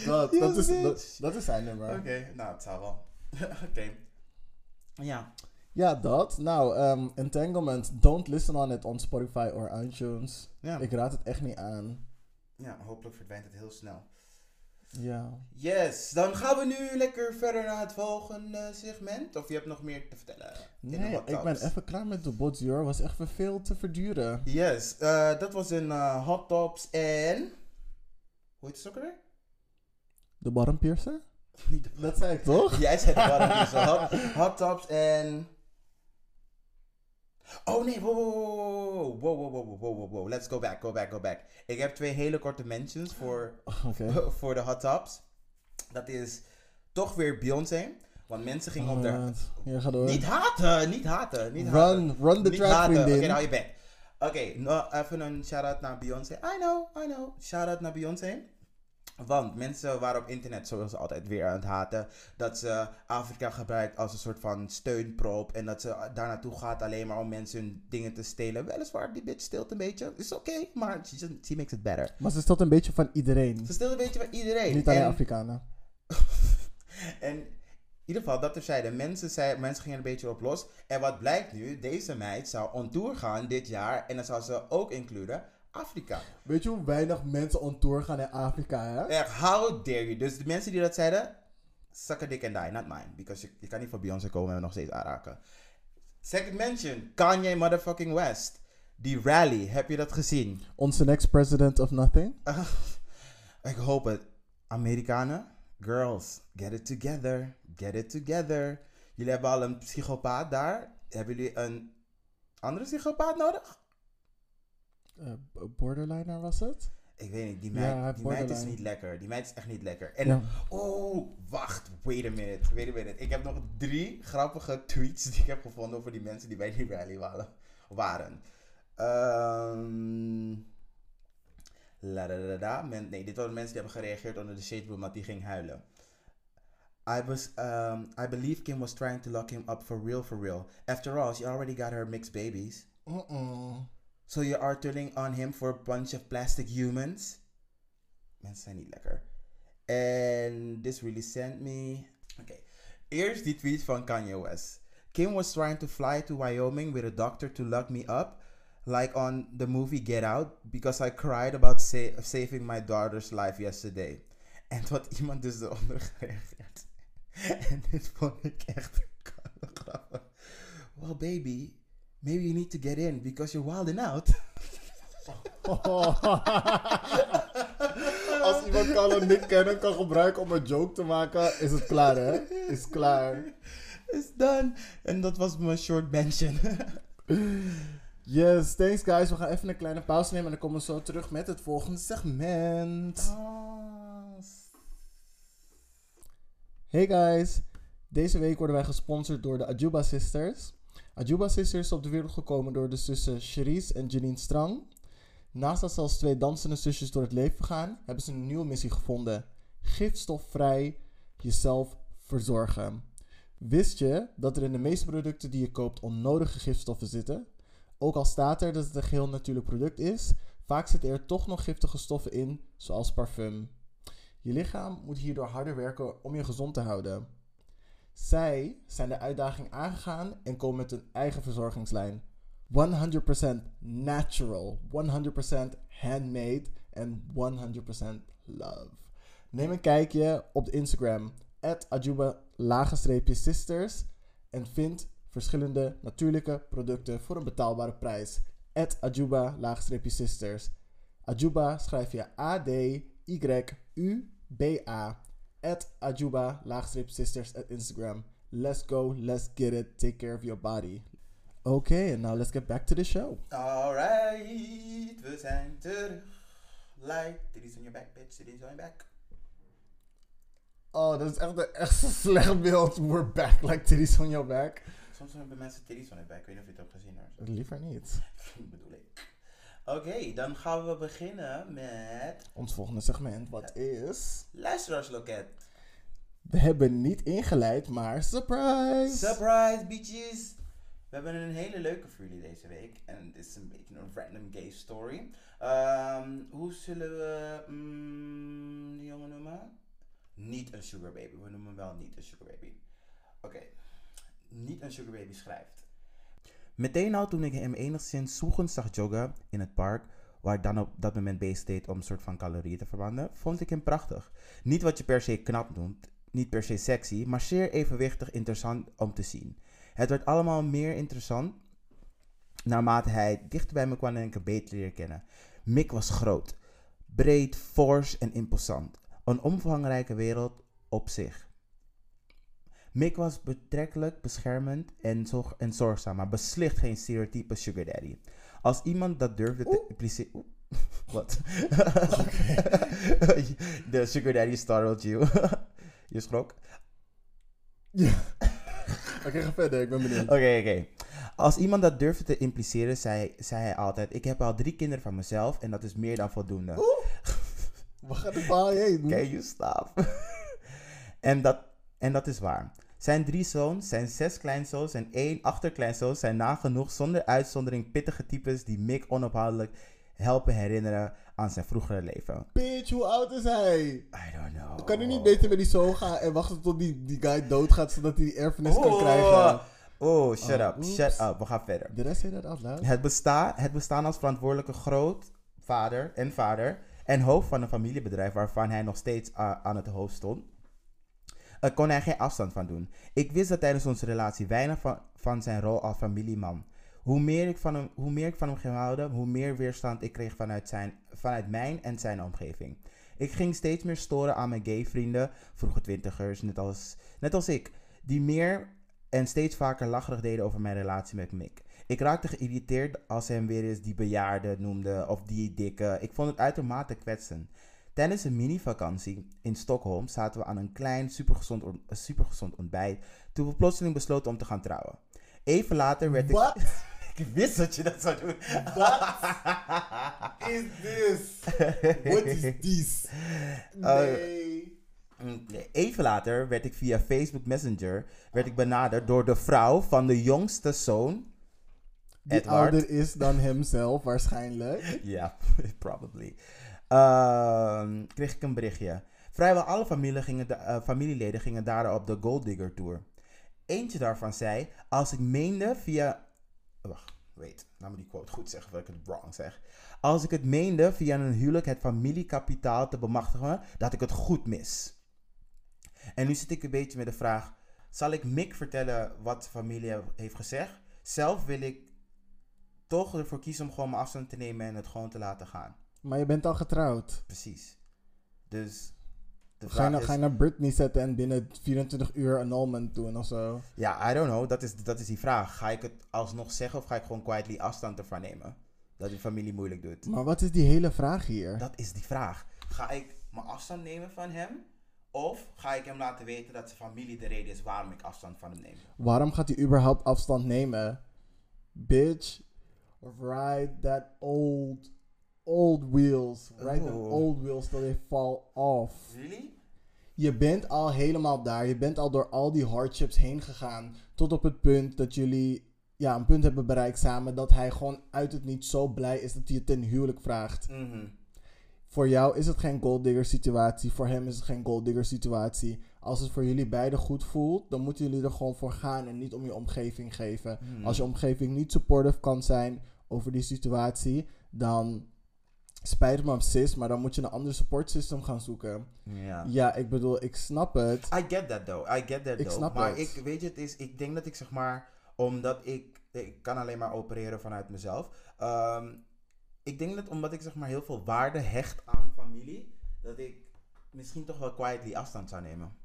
Dat, dat, is, dat, dat is zijn nummer. Oké, nou, het zal wel. Oké. Ja. Ja, dat. Nou, ehm, Entanglement. Don't listen on it on Spotify or iTunes. Ja. Ik raad het echt niet aan. ja, hopelijk verdwijnt het heel snel. Ja. Yes, dan gaan we nu lekker verder naar het volgende segment. Of je hebt nog meer te vertellen? in de Nee, ik ben even klaar met de bots, hoor. Was echt veel te verduren. Yes, eh, dat was een eh, hot tops en... Hoe heet het ook alweer? De bottom piercer? De Dat zei ik toch? Jij zei het wel. dus hot, hot tops en... Oh nee, wow, wow, wow, wow, wow, wow, Let's go back, go back, go back. Ik heb twee hele korte mentions voor, voor de hot tops. Dat is toch weer Beyoncé. Want mensen gingen oh, op haar... Niet haten, niet haten, niet run, haten. Run run the track, Oké, okay, hou je. Oké, okay, nou, even een shout-out naar Beyoncé. I know, I know. Shout-out naar Beyoncé. Want mensen waren op internet zoals altijd weer aan het haten. Dat ze Afrika gebruikt als een soort van steunprop. En dat ze daar naartoe gaat alleen maar om mensen hun dingen te stelen. Weliswaar, die bitch steelt een beetje. Is oké, maar she, makes it better. Maar ze stelt een beetje van iedereen. Ze steelt een beetje bij iedereen. Niet alleen En- Afrikanen. en in ieder geval, dat terzijde. Mensen, zei, mensen gingen er een beetje op los. En wat blijkt nu? Deze meid zou on tour gaan dit jaar. En dan zou ze ook includen Afrika. Weet je hoe weinig mensen on tour gaan in Afrika, hè? Echt, how dare you? Dus de mensen die dat zeiden, suck a dick and die, not mine. Because je, je kan niet voor Beyoncé komen en nog steeds aanraken. Second mention, Kanye motherfucking West. Die rally, heb je dat gezien? Onze next president of nothing. Ik hoop het. Amerikanen, girls, get it together. Get it together. Jullie hebben al een psychopaat daar. Hebben jullie een andere psychopaat nodig? Eh, borderliner was het? Ik weet niet, die meid, die meid is niet lekker. Die meid is echt niet lekker. En, Ja. oh, wacht, wait a minute, wait a minute. Ik heb nog drie grappige tweets die ik heb gevonden over die mensen die bij die rally waren. waren. Ehm la da da da. Men, nee, dit waren mensen die hebben gereageerd onder de shade room, want die ging huilen. I was, um, I believe Kim was trying to lock him up for real, for real. After all, she already got her mixed babies. Mm-mm. So you are turning on him for a bunch of plastic humans? Mensen zijn lekker. And this really sent me. Okay. Here's the tweet from Kanye West. Kim was trying to fly to Wyoming with a doctor to lock me up, like on the movie Get Out, because I cried about sa- saving my daughter's life yesterday. En wat iemand dus eronder gereageerd. En dit vond ik echt grappig. Well, baby, maybe you need to get in because you're wilding out. Als iemand Carlo Nick Cannon kan gebruiken om een joke te maken, is het klaar, hè? Is klaar. It's done. En dat was mijn short mention. Yes, thanks guys. We gaan even een kleine pauze nemen en dan komen we zo terug met het volgende segment. Hey guys, deze week worden wij gesponsord door de Ajuba Sisters. Ajuba Sisters is op de wereld gekomen door de zussen Cherise en Janine Strang. Naast dat ze als twee dansende zusjes door het leven gaan, hebben ze een nieuwe missie gevonden. Gifstofvrij jezelf verzorgen. Wist je dat er in de meeste producten die je koopt onnodige gifstoffen zitten? Ook al staat er dat het een geheel natuurlijk product is, vaak zitten er toch nog giftige stoffen in, zoals parfum. Je lichaam moet hierdoor harder werken om je gezond te houden. Zij zijn de uitdaging aangegaan en komen met een eigen verzorgingslijn. 100% natural, 100% handmade en 100% love. Neem een kijkje op Instagram, ajuba-sisters en vind verschillende natuurlijke producten voor een betaalbare prijs. ajuba-sisters. Ajuba schrijf je A-D-Y-U-B-A. Ajuba-sisters at Instagram. Let's go, let's get it, take care of your body. Okay, and now let's get back to the show. Alright, we zijn terug. Like, titties on your back, bitch, titties on your back. Oh, dat is echt een echt een slecht beeld. We're back, like titties on your back. Soms hebben mensen titties on your back, ik weet niet of je het hebt gezien hoor. Liever niet. bedoel ik. Oké, dan gaan we beginnen met Ons volgende segment, wat is... luisteraarsloket. We hebben niet ingeleid, maar surprise! Surprise, bitches! We hebben een hele leuke voor jullie deze week. En het is een beetje een random gay story. Ehm, hoe zullen we mm, die jongen noemen? Niet een sugar baby. We noemen hem wel niet een sugar baby. Oké. Niet een sugar baby schrijft. Meteen al toen ik hem enigszins zoegend zag joggen in het park, waar dan op dat moment bezig deed om een soort van calorieën te verbranden, vond ik hem prachtig. Niet wat je per se knap noemt, niet per se sexy, maar zeer evenwichtig interessant om te zien. Het werd allemaal meer interessant naarmate hij dichter bij me kwam en ik hem beter leerde kennen. Mick was groot, breed, fors en imposant. Een omvangrijke wereld op zich. Mick was betrekkelijk beschermend en, zorg en zorgzaam, maar beslist geen stereotype sugar daddy. Als iemand dat durfde te impliceren... Oeh, Wat? De sugar daddy startled you. Je schrok? Oké, ga verder, ik ben benieuwd. Oké, oké. Als iemand dat durfde te impliceren, zei, zei hij altijd: Ik heb al drie kinderen van mezelf en dat is meer dan voldoende. Waar gaat het verhaal heen? Can you stop? en, dat, en dat is waar. Zijn drie zoons, zijn zes kleinzoons en één achterkleinzoon zijn nagenoeg zonder uitzondering pittige types die Mick onophoudelijk helpen herinneren aan zijn vroegere leven. Bitch, hoe oud is hij? I don't know. Kan hij niet beter met die zoon gaan en wachten tot die, die guy doodgaat zodat hij die erfenis kan Oh, krijgen? oh, shut Oh, up, oeps. shut up. We gaan verder. Did I say that out loud? Het, besta het bestaan als verantwoordelijke grootvader en vader en hoofd van een familiebedrijf waarvan hij nog steeds a- aan het hoofd stond, kon hij geen afstand van doen. Ik wist dat tijdens onze relatie weinig van, van zijn rol als familieman. Hoe meer, ik van hem, hoe meer ik van hem ging houden, hoe meer weerstand ik kreeg vanuit, zijn, vanuit mijn en zijn omgeving. Ik ging steeds meer storen aan mijn gay vrienden, vroege twintigers, net als, net als ik, die meer en steeds vaker lacherig deden over mijn relatie met Mick. Ik raakte geïrriteerd als hij hem weer eens die bejaarde noemde of die dikke. Ik vond het uitermate kwetsend. Tijdens een mini-vakantie in Stockholm zaten we aan een klein, supergezond, on- supergezond ontbijt toen we plotseling besloten om te gaan trouwen. Even later werd ik... Wat Ik wist dat je dat zou doen. is this? What is this? Oh, Nee. Nee, Even later werd ik via Facebook Messenger werd ik benaderd door de vrouw van de jongste zoon. Die Edward. ouder is dan hemzelf waarschijnlijk. Ja, probably. Ehm, kreeg ik een berichtje. Vrijwel alle familie gingen eh, familieleden gingen daarop de Gold Digger Tour. Eentje daarvan zei, als ik meende via... Wacht, wait, laat me die quote goed zeggen voordat ik het wrong zeg. Als ik het meende via een huwelijk het familiekapitaal te bemachtigen, dat ik het goed mis. En nu zit ik een beetje met de vraag, zal ik Mick vertellen wat familie heeft gezegd? Zelf wil ik toch ervoor kiezen om gewoon mijn afstand te nemen en het gewoon te laten gaan. Maar je bent al getrouwd. Precies. Dus de Ga je, nou, is... ga je naar Britney zetten en binnen 24 uur annulment doen of zo? Ja, I don't know. Dat is, dat is die vraag. Ga ik het alsnog zeggen of ga ik gewoon quietly afstand ervan nemen? Dat die familie moeilijk doet. Maar wat is die hele vraag hier? Dat is die vraag. Ga ik mijn afstand nemen van hem? Of ga ik hem laten weten dat zijn familie de reden is waarom ik afstand van hem neem? Waarom gaat hij überhaupt afstand nemen? Bitch, ride that old, old wheels. Ride the Oh. old wheels till they fall off. Really? Je bent al helemaal daar. Je bent al door al die hardships heen gegaan. Tot op het punt dat jullie ja, een punt hebben bereikt samen. Dat hij gewoon uit het niet zo blij is dat hij je ten huwelijk vraagt. Mhm. Voor jou is het geen gold digger situatie. Voor hem is het geen gold digger situatie. Als het voor jullie beiden goed voelt, dan moeten jullie er gewoon voor gaan en niet om je omgeving geven. Hmm. Als je omgeving niet supportive kan zijn over die situatie, dan spijt me sis, maar dan moet je een ander support system gaan zoeken. Ja. Ja, ik bedoel, ik snap het. I get that though. I get that Ik though. snap maar het. ik weet je, het is, ik denk dat ik zeg maar, omdat ik, ik kan alleen maar opereren vanuit mezelf. Ehm, ik denk dat omdat ik zeg maar heel veel waarde hecht aan familie, dat ik misschien toch wel quietly afstand zou nemen.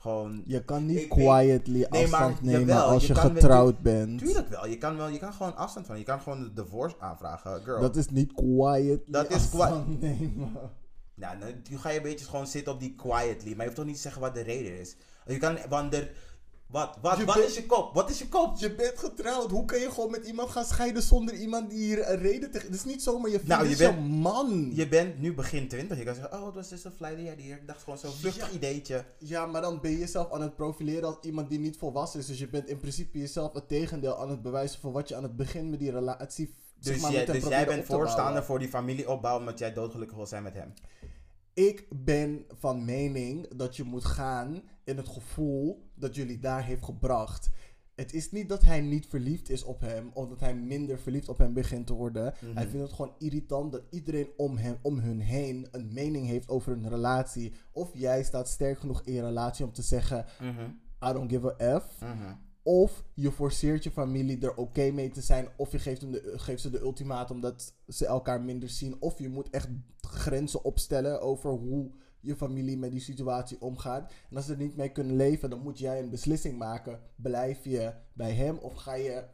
Gewoon, Je kan niet Ik quietly Nee, maar afstand nemen jawel, als je getrouwd bent. tuurlijk wel. Je kan wel, je kan gewoon afstand van. Je kan gewoon de divorce aanvragen, girl. Dat is niet quietly Dat is afstand nemen. Nou, nu ga je een beetje gewoon zitten op die quietly. Maar je hoeft toch niet te zeggen wat de reden is. Je kan, want er, wat, wat, Je wat bent- is je kop? Wat is je kop? Je bent getrouwd. Hoe kan je gewoon met iemand gaan scheiden zonder iemand die hier een reden tegen... Het is niet zomaar je vriend, Nou, het je bent- man. Je bent nu begin 20. Je kan zeggen, oh, het was dus een day hier. Ik dacht gewoon zo'n vluchtig Ja. ideetje. Ja, maar dan ben je jezelf aan het profileren als iemand die niet volwassen is. Dus je bent in principe jezelf het tegendeel aan het bewijzen van wat je aan het begin met die relatie... zeg Dus, maar, jij, dus jij bent te voorstander voor die familieopbouw omdat jij doodgelukkig wil zijn met hem. Ik ben van mening dat je moet gaan in het gevoel dat jullie daar heeft gebracht. Het is niet dat hij niet verliefd is op hem, of dat hij minder verliefd op hem begint te worden. Mhm. Hij vindt het gewoon irritant dat iedereen om, hem, om hun heen een mening heeft over een relatie. Of jij staat sterk genoeg in je relatie om te zeggen: I don't give a F. Mhm. Of je forceert je familie er oké mee te zijn. Of je geeft, hem de, geeft ze de ultimatum dat ze elkaar minder zien. Of je moet echt grenzen opstellen over hoe je familie met die situatie omgaat. En als ze er niet mee kunnen leven, dan moet jij een beslissing maken. Blijf je bij hem of ga je,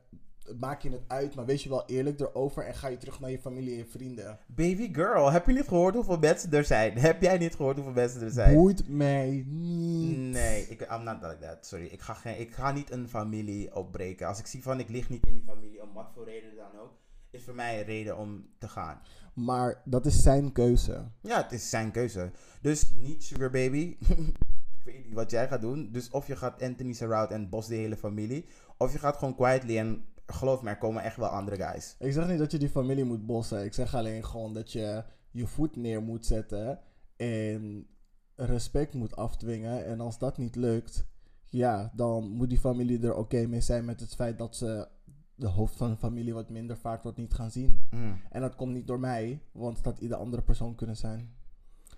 maak je het uit, maar wees je wel eerlijk erover en ga je terug naar je familie en je vrienden. Baby girl, heb je niet gehoord hoeveel mensen er zijn? Heb jij niet gehoord hoeveel mensen er zijn? Boeit mij niet. Nee, ik, I'm not like that. Sorry. Ik ga, geen, ik ga niet een familie opbreken. Als ik zie van ik lig niet in die familie, om wat voor reden dan ook, is voor mij een reden om te gaan. Maar dat is zijn keuze. Ja, het is zijn keuze. Dus niet Sugar Baby. ik weet niet wat jij gaat doen. Dus of je gaat Anthony's route en bos de hele familie. Of je gaat gewoon quietly en geloof me, er komen echt wel andere guys. Ik zeg niet dat je die familie moet bossen. Ik zeg alleen gewoon dat je je voet neer moet zetten en respect moet afdwingen. En als dat niet lukt, ja, dan moet die familie er oké mee zijn met het feit dat ze de hoofd van de familie wat minder vaak wordt niet gaan zien. Mm. En dat komt niet door mij, want het had ieder andere persoon kunnen zijn.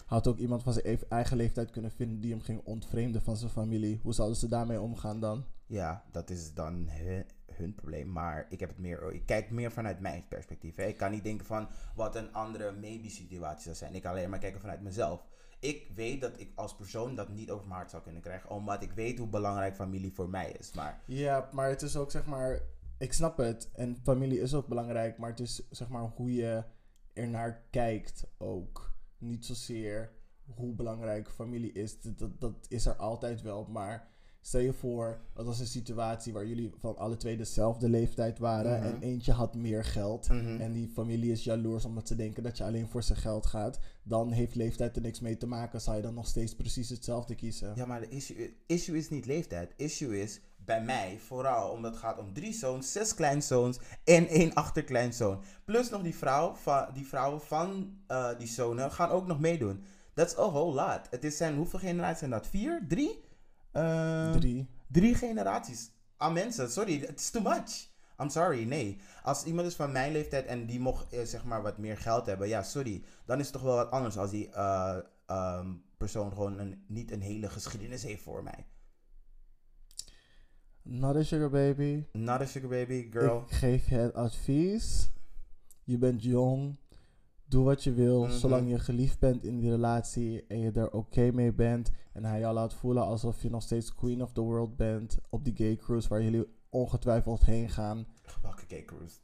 Had ook iemand van zijn ev- eigen leeftijd kunnen vinden die hem ging ontvreemden van zijn familie. Hoe zouden ze daarmee omgaan dan? Ja, dat is dan hun probleem. Maar ik heb het meer. Ik kijk meer vanuit mijn perspectief. Hè. Ik kan niet denken van wat een andere maybe situatie zou zijn. Ik kan alleen maar kijken vanuit mezelf. Ik weet dat ik als persoon dat niet over mijn hart zou kunnen krijgen. Omdat ik weet hoe belangrijk familie voor mij is. Maar Ja, maar het is ook zeg maar. Ik snap het. En familie is ook belangrijk. Maar het is zeg maar hoe je ernaar kijkt ook. Niet zozeer hoe belangrijk familie is. Dat, dat is er altijd wel. Maar stel je voor, dat was een situatie waar jullie van alle twee dezelfde leeftijd waren. Mhm. En eentje had meer geld. Mhm. En die familie is jaloers omdat ze denken dat je alleen voor zijn geld gaat. Dan heeft leeftijd er niks mee te maken. Zal je dan nog steeds precies hetzelfde kiezen? Ja, maar de issue, issue is niet leeftijd. Issue is bij mij vooral omdat het gaat om drie zoons, zes kleinzoons en één achterkleinzoon. Plus nog die, vrouw van, die vrouwen van eh, die zonen gaan ook nog meedoen. That's a whole lot. Het is zijn, hoeveel generaties zijn dat? Vier? Drie? Eh, Drie. Drie generaties aan mensen. Sorry, it's too much. I'm sorry, nee. Als iemand is van mijn leeftijd en die mocht eh, zeg maar wat meer geld hebben, ja, sorry. Dan is het toch wel wat anders als die eh, ehm, persoon gewoon een, niet een hele geschiedenis heeft voor mij. Not a sugar baby. Not a sugar baby, girl. Ik geef je het advies. Je bent jong. Doe wat je wil. Mhm. Zolang je geliefd bent in die relatie. En je er oké mee bent. En hij jou laat voelen alsof je nog steeds queen of the world bent. Op die gay cruise waar jullie ongetwijfeld heen gaan. Welke gay cruise?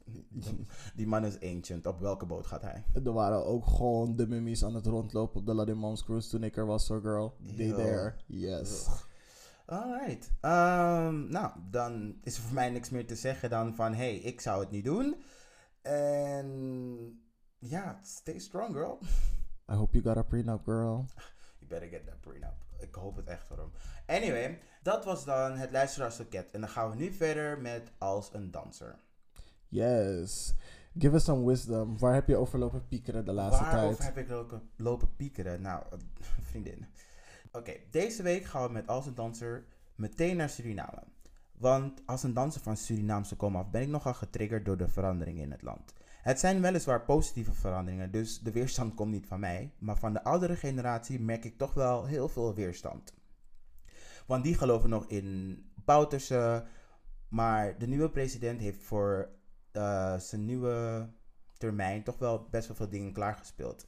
Die, man is ancient. Op welke boot gaat hij? Er waren ook gewoon de mummies aan het rondlopen op de Ladimans cruise toen ik er was, so girl. They Yo. there. Yes. Alright. Ehm, nou, dan is er voor mij niks meer te zeggen dan van... hey, ik zou het niet doen. En... Ja, stay strong, girl. I hope you got a prenup, girl. You better get that prenup. Ik hoop het echt voor hem. Anyway, dat was dan het luisteraarsloket. En dan gaan we nu verder met Als een Danser. Yes. Give us some wisdom. Waar heb je over lopen piekeren de laatste Waarover tijd? heb ik lopen, lopen piekeren? Nou, vriendin. Oké, deze week gaan we met Als een Danser meteen naar Suriname. Want als een danser van Surinaamse af ben ik nogal getriggerd door de veranderingen in het land. Het zijn weliswaar positieve veranderingen, dus de weerstand komt niet van mij. Maar van de oudere generatie merk ik toch wel heel veel weerstand. Want die geloven nog in Bouterse. Maar de nieuwe president heeft voor eh, zijn nieuwe termijn toch wel best wel veel dingen klaargespeeld.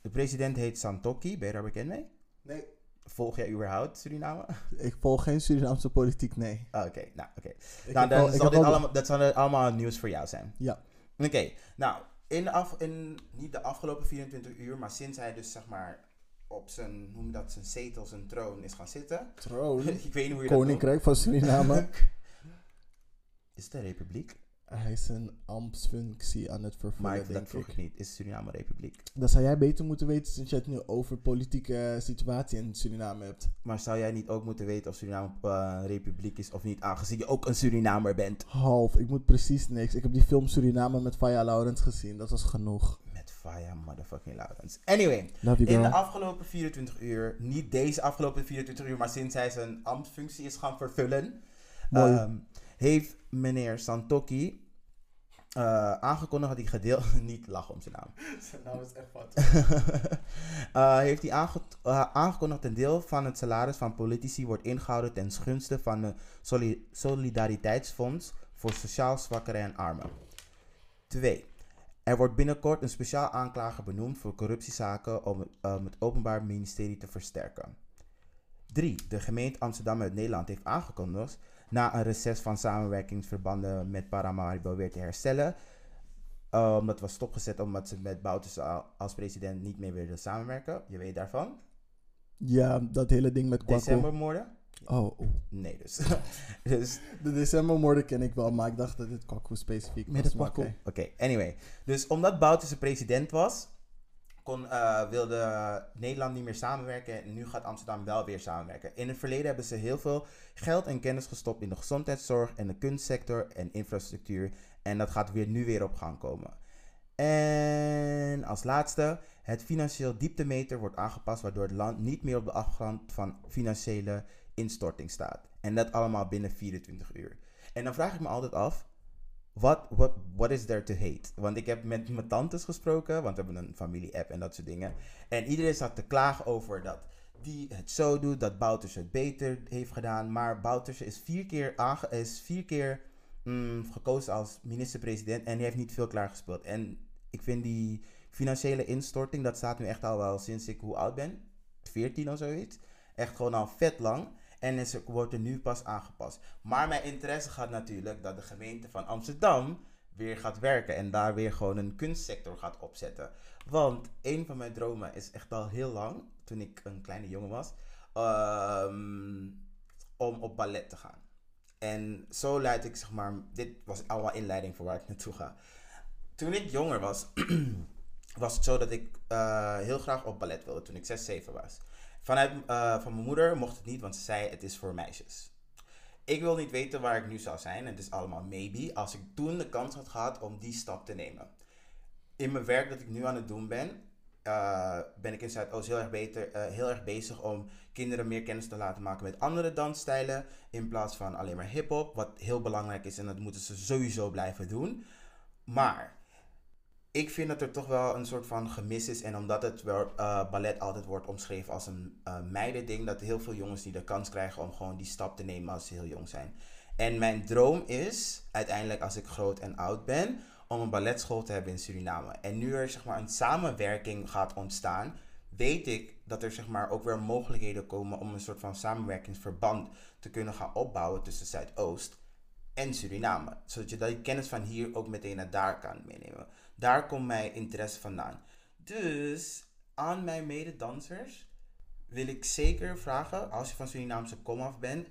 De president heet Santoki, ben je daar bekend mee? Nee. Volg jij überhaupt Suriname? Ik volg geen Surinaamse politiek, nee. Ah, Oké, nou oké. Nou, dan zal dit allemaal, dat zal allemaal nieuws voor jou zijn. Ja. Oké, nou, in de af, in, niet de afgelopen 24 uur, maar sinds hij dus zeg maar op zijn, hoe noem je dat, zijn zetel, zijn troon is gaan zitten. Troon. Ik weet niet hoe je Koninkrijk van Suriname. Is het een republiek? Hij is een ambtsfunctie aan het vervullen, Maar dat denk vroeg ik. ik niet. Is Suriname republiek? Dat zou jij beter moeten weten sinds je het nu over politieke situatie in Suriname hebt. Maar zou jij niet ook moeten weten of Suriname eh, republiek is of niet, aangezien je ook een Surinamer bent? Half, ik moet precies niks. Ik heb die film Suriname met Faya Laurens gezien. Dat was genoeg. Met Faya motherfucking Laurens. Anyway, Love you, in de afgelopen 24 uur, niet deze afgelopen 24 uur, maar sinds hij zijn ambtsfunctie is gaan vervullen, Mooi. Heeft meneer Santoki eh, aangekondigd dat hij gedeeld... niet lachen om zijn naam. Zijn naam is echt wat. Eh, heeft hij aange- eh, aangekondigd dat een deel van het salaris van politici wordt ingehouden ten gunste van de soli- Solidariteitsfonds voor sociaal zwakkeren en armen. 2. Er wordt binnenkort een speciaal aanklager benoemd voor corruptiezaken om het, um, het Openbaar Ministerie te versterken. 3. De gemeente Amsterdam uit Nederland heeft aangekondigd na een reces van samenwerkingsverbanden met Paramaribo weer te herstellen. Um, dat was stopgezet omdat ze met Bouterse al- als president niet meer wilden samenwerken. Je weet daarvan. Ja, dat hele ding met Kwakko. Decembermoorden? Oh, oeh. Nee, dus. dus De decembermoorden ken ik wel, maar ik dacht dat dit Kwakko specifiek was. Met het oké. Anyway. Dus omdat Bouterse president was, kon, eh, wilde Nederland niet meer samenwerken. En nu gaat Amsterdam wel weer samenwerken. In het verleden hebben ze heel veel geld en kennis gestopt in de gezondheidszorg en de kunstsector en infrastructuur. En dat gaat weer, nu weer op gang komen. En als laatste, het financieel dieptemeter wordt aangepast waardoor het land niet meer op de afgrond van financiële instorting staat. En dat allemaal binnen 24 uur. En dan vraag ik me altijd af, wat what, what is there to hate? Want ik heb met mijn tantes gesproken, want we hebben een familie-app en dat soort dingen. En iedereen zat te klagen over dat die het zo doet, dat Bouters het beter heeft gedaan. Maar Bouters is vier keer, is vier keer mm, gekozen als minister-president en die heeft niet veel klaargespeeld. En ik vind die financiële instorting, dat staat nu echt al wel sinds ik hoe oud ben, 14 of zoiets. Echt gewoon al vet lang. En is, wordt er nu pas aangepast. Maar mijn interesse gaat natuurlijk dat de gemeente van Amsterdam weer gaat werken. En daar weer gewoon een kunstsector gaat opzetten. Want een van mijn dromen is echt al heel lang, toen ik een kleine jongen was, ehm, om op ballet te gaan. En zo leid ik zeg maar, dit was allemaal inleiding voor waar ik naartoe ga. Toen ik jonger was, was het zo dat ik eh, heel graag op ballet wilde toen ik 6, 7 was. Vanuit eh, van mijn moeder mocht het niet, want ze zei het is voor meisjes. Ik wil niet weten waar ik nu zou zijn. Het is allemaal maybe. Als ik toen de kans had gehad om die stap te nemen. In mijn werk dat ik nu aan het doen ben, eh, ben ik in Zuidoost heel erg, beter, eh, heel erg bezig om kinderen meer kennis te laten maken met andere dansstijlen. In plaats van alleen maar hip-hop. Wat heel belangrijk is en dat moeten ze sowieso blijven doen. Maar ik vind dat er toch wel een soort van gemis is. En omdat het eh, ballet altijd wordt omschreven als een uh, meidending, dat heel veel jongens die de kans krijgen om gewoon die stap te nemen als ze heel jong zijn. En mijn droom is, uiteindelijk als ik groot en oud ben, om een balletschool te hebben in Suriname. En nu er zeg maar een samenwerking gaat ontstaan, weet ik dat er zeg maar ook weer mogelijkheden komen om een soort van samenwerkingsverband te kunnen gaan opbouwen tussen Zuidoost en Suriname. Zodat je die kennis van hier ook meteen naar daar kan meenemen. Daar komt mijn interesse vandaan. Dus aan mijn mededansers wil ik zeker vragen, als je van Surinaamse komaf bent,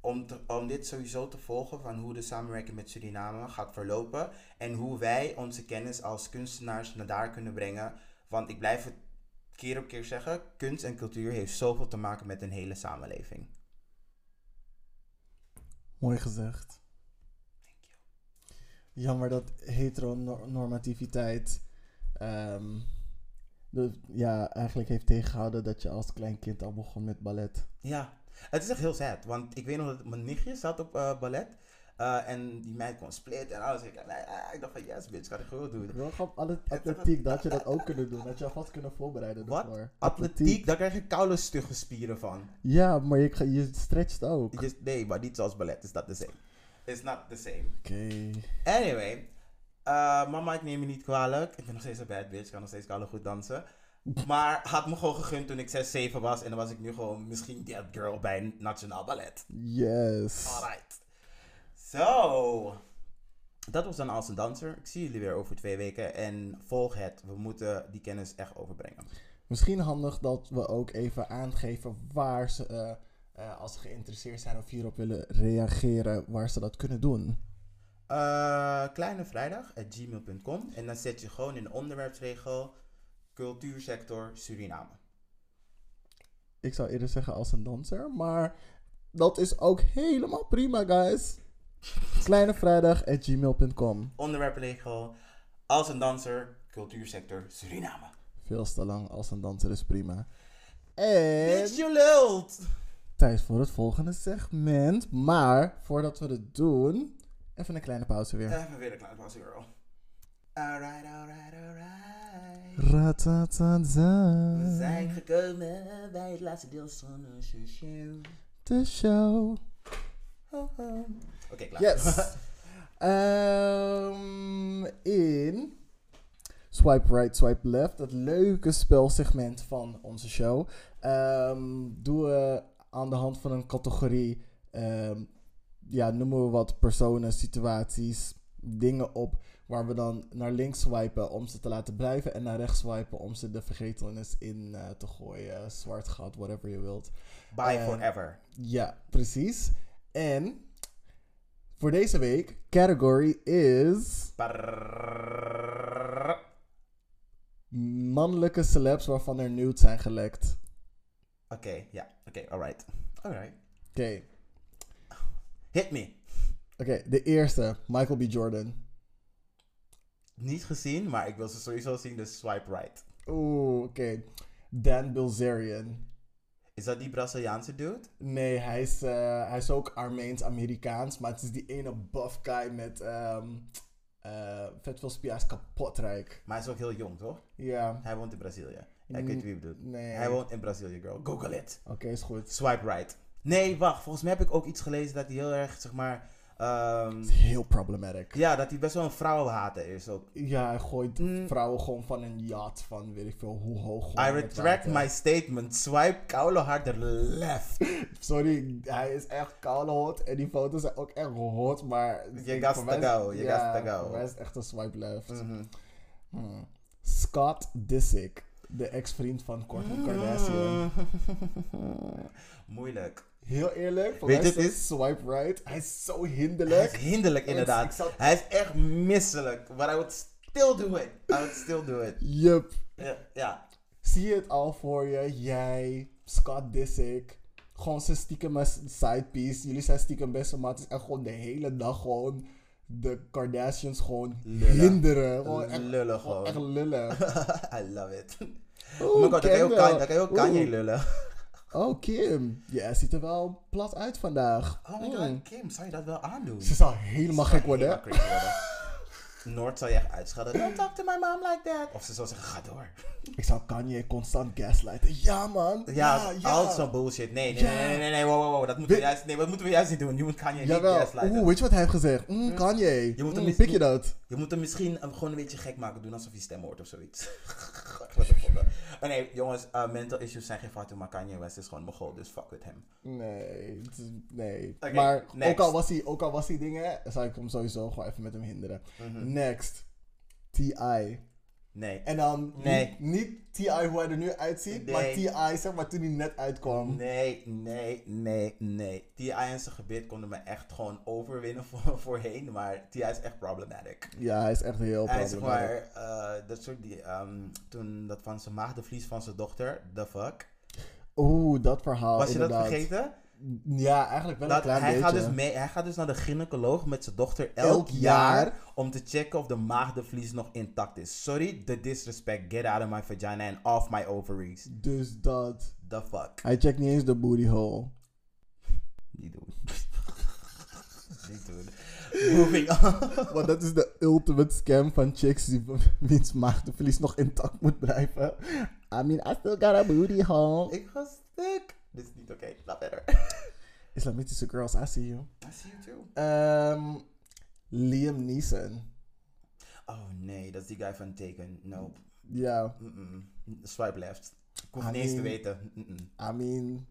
om, om dit sowieso te volgen van hoe de samenwerking met Suriname gaat verlopen en hoe wij onze kennis als kunstenaars naar daar kunnen brengen. Want ik blijf het keer op keer zeggen, kunst en cultuur heeft zoveel te maken met een hele samenleving. Mooi gezegd. Jammer dat heteronormativiteit um, de, ja, eigenlijk heeft tegengehouden dat je als klein kind al begon met ballet. Ja, het is echt heel sad. Want ik weet nog dat mijn nichtje zat op uh, ballet. Uh, en die meid kon split en alles. Ik, nee, ik dacht van yes bitch, ga ik gewoon doen. Wel gewoon atletiek, dat je dat ook kunnen doen. Dat je alvast kunnen voorbereiden Wat? Atletiek? atletiek, daar krijg je koude stugge spieren van. Ja, maar je, je stretcht ook. Je, nee, maar niet zoals ballet. Is dat the same. It's not the same. Oké. Okay. Anyway. Uh, mama, ik neem je niet kwalijk. Ik ben nog steeds een bad bitch. Ik kan nog steeds koude goed dansen. Maar had me gewoon gegund toen ik 6, 7 was. En dan was ik nu gewoon misschien that girl bij Nationaal Ballet. Yes. Alright. Zo. Dat was dan als een danser. Ik zie jullie weer over twee weken. En volg het. We moeten die kennis echt overbrengen. Misschien handig dat we ook even aangeven waar ze, uh, uh, als ze geïnteresseerd zijn of hierop willen reageren, waar ze dat kunnen doen. Uh, kleinevrijdag.gmail.com En dan zet je gewoon in de onderwerpsregel cultuursector Suriname. Ik zou eerder zeggen als een danser, maar dat is ook helemaal prima, guys. Kleinevrijdag.gmail.com Onderwerpregel als een danser, cultuursector Suriname. Veel te lang als een danser is prima. En... Bitch, je lult! Tijd voor het volgende segment. Maar voordat we het doen, even een kleine pauze weer. Even weer een kleine pauze, girl. Alright, alright, alright. Ratatata. We zijn gekomen bij het laatste deel van onze show. De show. Oké, klaar. Yes. um, in Swipe Right, Swipe Left, het leuke spelsegment van onze show, um, doen we aan de hand van een categorie, um, ja, noemen we wat personen, situaties, dingen op Waar we dan naar links swipen om ze te laten blijven. En naar rechts swipen om ze de vergetelnis in uh, te gooien. Zwart gat, whatever je wilt. Bye forever. Ja, precies. En voor deze week, category is... Mannelijke celebs waarvan er nudes zijn gelekt. Oké, okay, ja. Oké, okay, alright. Alright. Oké. Okay. Hit me. Oké, de eerste. Michael B. Jordan niet gezien, maar ik wil ze sowieso zien, dus swipe right. Oeh, oké. Dan Bilzerian. Is dat die Braziliaanse dude? Nee, hij is, uh, hij is ook Armeens-Amerikaans, maar het is die ene buff guy met um, uh, vet veel spia's kapot rijk. Maar hij is ook heel jong, toch? Ja. Hij woont in Brazilië. Ik weet wie je bedoelt. Nee. Hij woont in Brazilië, girl. Google it. Oké, okay, is goed. Swipe right. Nee, wacht. Volgens mij heb ik ook iets gelezen dat hij heel erg, zeg maar Um, heel problematic. Ja, dat hij best wel een vrouwenhater is ook. Ja, hij gooit mm. vrouwen gewoon van een yacht van weet ik veel hoe hoog. I retract my statement. Swipe koude harder left. Sorry, hij is echt koude hot. En die foto's zijn ook echt hot, maar... Je got to go, je got to go. Hij is echt een swipe left. Mm -hmm. hmm. Scott Disick, de ex-vriend van Kourtney Kardashian. Moeilijk. Heel eerlijk, Weet je, het is swipe right. Hij is zo hinderlijk. Hij is hinderlijk, inderdaad. Hij is echt misselijk. But I would still do it. I would still do it. Yup. Ja. ja. Zie je het al voor je? Jij, Scott Disick. Gewoon zijn stiekem side piece. Jullie zijn stiekem beste maat. En gewoon de hele dag gewoon de Kardashians gewoon lullen. hinderen. Gewoon echt, lullen gewoon. Echt lullen. I love it. Oh my god, dan kan je ook. Kanye- dan kan je ook Kanye Oeh. lullen. Oh, Kim. Ja, ziet er wel plat uit vandaag. Oh my Mm. god, Kim, zou je dat wel aandoen? Ze zal helemaal gek worden. Noord zal je echt uitschelden. Don't talk to my mom like that. Of ze zal zeggen, ga door. Ik zou Kanye constant gaslighten. Ja, man. Ja, al zo'n bullshit. Nee, nee, Ja. nee, nee, nee, nee, wow, wow, wow. Dat moeten we juist, nee, wat moeten we juist niet doen? Je moet Kanye niet gaslighten. Oeh, weet je wat hij heeft gezegd? Mm, Kanye. Je moet hem Mm, pik je dat? Je moet hem misschien um, gewoon een beetje gek maken. Doen alsof hij stem hoort of zoiets. maar nee, jongens, uh, mental issues zijn geen fout, maar Kanye West is gewoon mogol, dus fuck with him. Nee, nee. Maar next. ook al, was hij, ook al was hij dingen, zou ik hem sowieso gewoon even met hem hinderen. Next. T.I. Nee. En dan Nee. niet, niet T.I. hoe hij er nu uitziet, Nee. maar T.I. zeg maar toen hij net uitkwam. Nee, nee, nee, nee. T.I. en zijn gebit konden me echt gewoon overwinnen voor, voorheen, maar T.I. is echt problematic. Ja, hij is echt heel Hij is maar, eh, dat soort die, ehm, toen dat van zijn maagdenvlies van zijn dochter, the fuck. Oeh, dat verhaal Was je dat vergeten? Ja, eigenlijk wel een klein hij, beetje. gaat dus mee, hij gaat dus naar de gynaecoloog met zijn dochter elk, Elk jaar, jaar. om te checken of de maagdenvlies nog intact is. Sorry, the disrespect. Get out of my vagina and off my ovaries. Dus dat. The fuck. Hij checkt niet eens de booty hole. Niet doen. Niet doen. Moving on. Want dat is de ultimate scam van chicks die wiens maagdenverlies nog intact moet blijven. I mean, I still got a booty hole. Ik ga stuk. Dit is niet oké. Laat verder. Islamitische girls, I see you. I see you too. Ehm, Liam Neeson. Oh nee, dat is die guy van Taken. Nope. Ja, Mm-mm. Swipe left. Ik hoef I niet eens te weten. Mm-mm. I mean.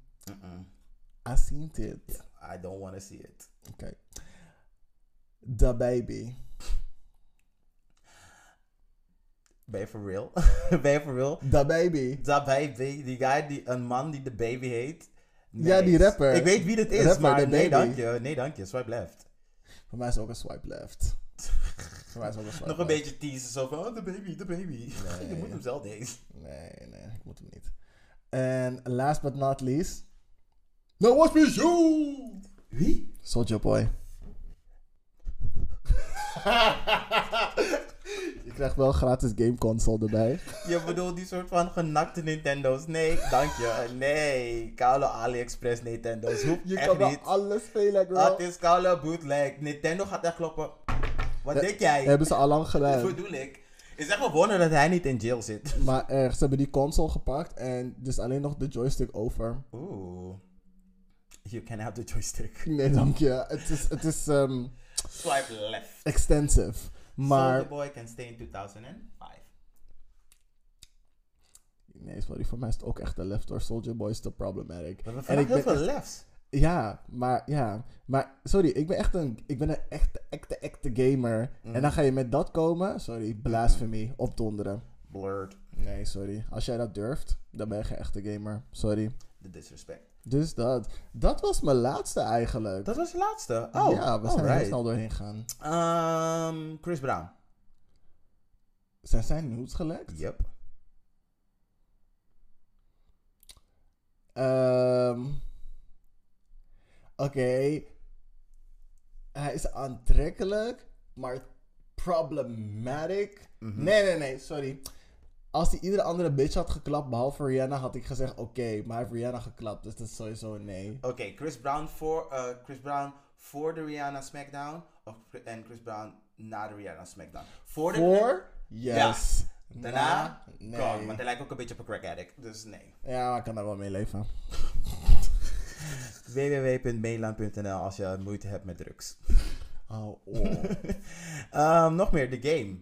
I seen it. I don't want to see it. Oké. The Baby. Ben je for real? ben je for real? The Baby. Dat baby, die guy, die, een man die de baby heet. Ja, die rapper. Ik weet wie dit is, Rapper, maar nee dank je. Nee dank je, swipe left. Voor mij is ook een swipe left. Voor mij is ook een swipe Nog een left. beetje teasen, zo van, oh, de baby, de baby. Nee. je moet hem zelf eens. Nee, nee, ik moet hem niet. En last but not least. No watch me you! Wie? Soldier Boy. Je krijgt wel gratis game console erbij. Je bedoelt die soort van genakte Nintendo's? Nee, dank je. Nee, koude AliExpress Nintendo's. Hoeft Je echt kan wel niet. alles spelen, girl. Het is koude bootleg. Nintendo gaat echt kloppen. Wat denk jij? Hebben ze al lang Dat gedaan. bedoel ik. Is echt wel wonder dat hij niet in jail zit. Maar erg, ze hebben die console gepakt en is alleen nog de joystick over. Oeh. You can have the joystick. Nee, dank je. Het is, het is ehm, Swipe left. extensive. Maar. Soldier Boy can stay in 2005. Nee, sorry, voor mij is het ook echt een left door Soldier Boy is te problematic. En ik heel ben lefts. Ja, maar ja. Maar sorry, ik ben echt een, ik ben een echte, echte, echte gamer. En dan ga je met dat komen. Sorry, blasphemy, opdonderen. Blurred. Nee, sorry. Als jij dat durft, dan ben je geen echte gamer. Sorry. The disrespect. Dus dat. Dat was mijn laatste eigenlijk. Dat was de laatste. Oh, ja, we zijn heel alright. snel doorheen gegaan. Ehm, Chris Brown. Zijn zijn nudes gelekt? Yep. Ehm, Oké. Hij is aantrekkelijk, maar problematic. Mhm. Nee, nee, nee, sorry. Als hij iedere andere bitch had geklapt, behalve Rihanna, had ik gezegd oké. maar hij heeft Rihanna geklapt, dus dat is sowieso een nee. Oké, Chris Brown voor eh, Chris Brown voor de Rihanna Smackdown of, en Chris Brown na de Rihanna Smackdown. Voor de Voor? Yes. Daarna? Na? Nee. Want hij lijkt ook een beetje op een crack addict, dus nee. Ja, maar ik kan daar wel mee leven. www.mainland.nl als je moeite hebt met drugs. Oh, oh. Nog meer, The Game.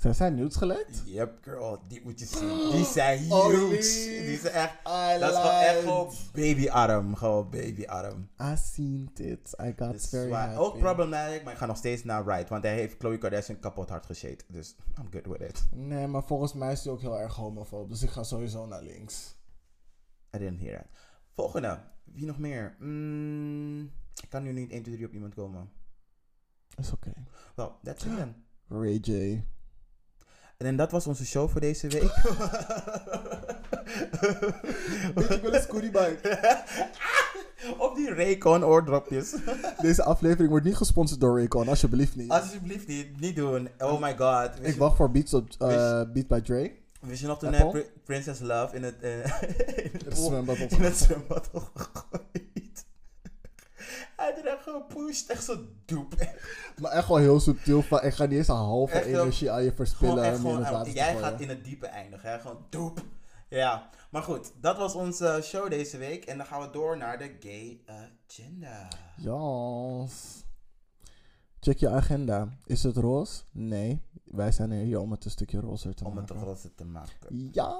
Zijn zijn nudes gelekt? Yep, girl, die moet je zien. Die zijn Oh, huge. Die zijn echt, I dat is gewoon echt gewoon babyarm. Gewoon babyarm. I seen it. I got Dus very happy. ook problematic, maar ik ga nog steeds naar Right. Want hij heeft Khloe Kardashian kapot hard geshade. Dus I'm good with it. Nee, maar volgens mij is hij ook heel erg homofoob. Dus ik ga sowieso naar links. I didn't hear that. Volgende. Wie nog meer? Mm, ik kan nu niet 1, 2, 3 op iemand komen. Is oké. Well, that's it then. Ray J. En dat was onze show voor deze week. Je wel een scooty bike? op die Raycon oordropjes. Deze aflevering wordt niet gesponsord door Raycon, alsjeblieft niet. Alsjeblieft niet, niet doen. Oh my god. ik wacht voor Beats, op, eh, Beat by Dre. Wist je nog toen Princess Love in het, eh, in het, Het zwembad in het zwembad opgegooid? Hij had er echt gepusht, echt zo doep. Maar echt wel heel subtiel. Van, ik ga niet eens een halve Echt energie aan je verspillen echt gewoon, jij gooien. gaat in het diepe eindigen, hè? Gewoon doep. Ja, maar goed, dat was onze show deze week. En dan gaan we door naar de gay agenda. Yes. Check je agenda. Is het roze? Nee. Wij zijn er hier om het een stukje rozer te Om het maken. roze te maken. Ja.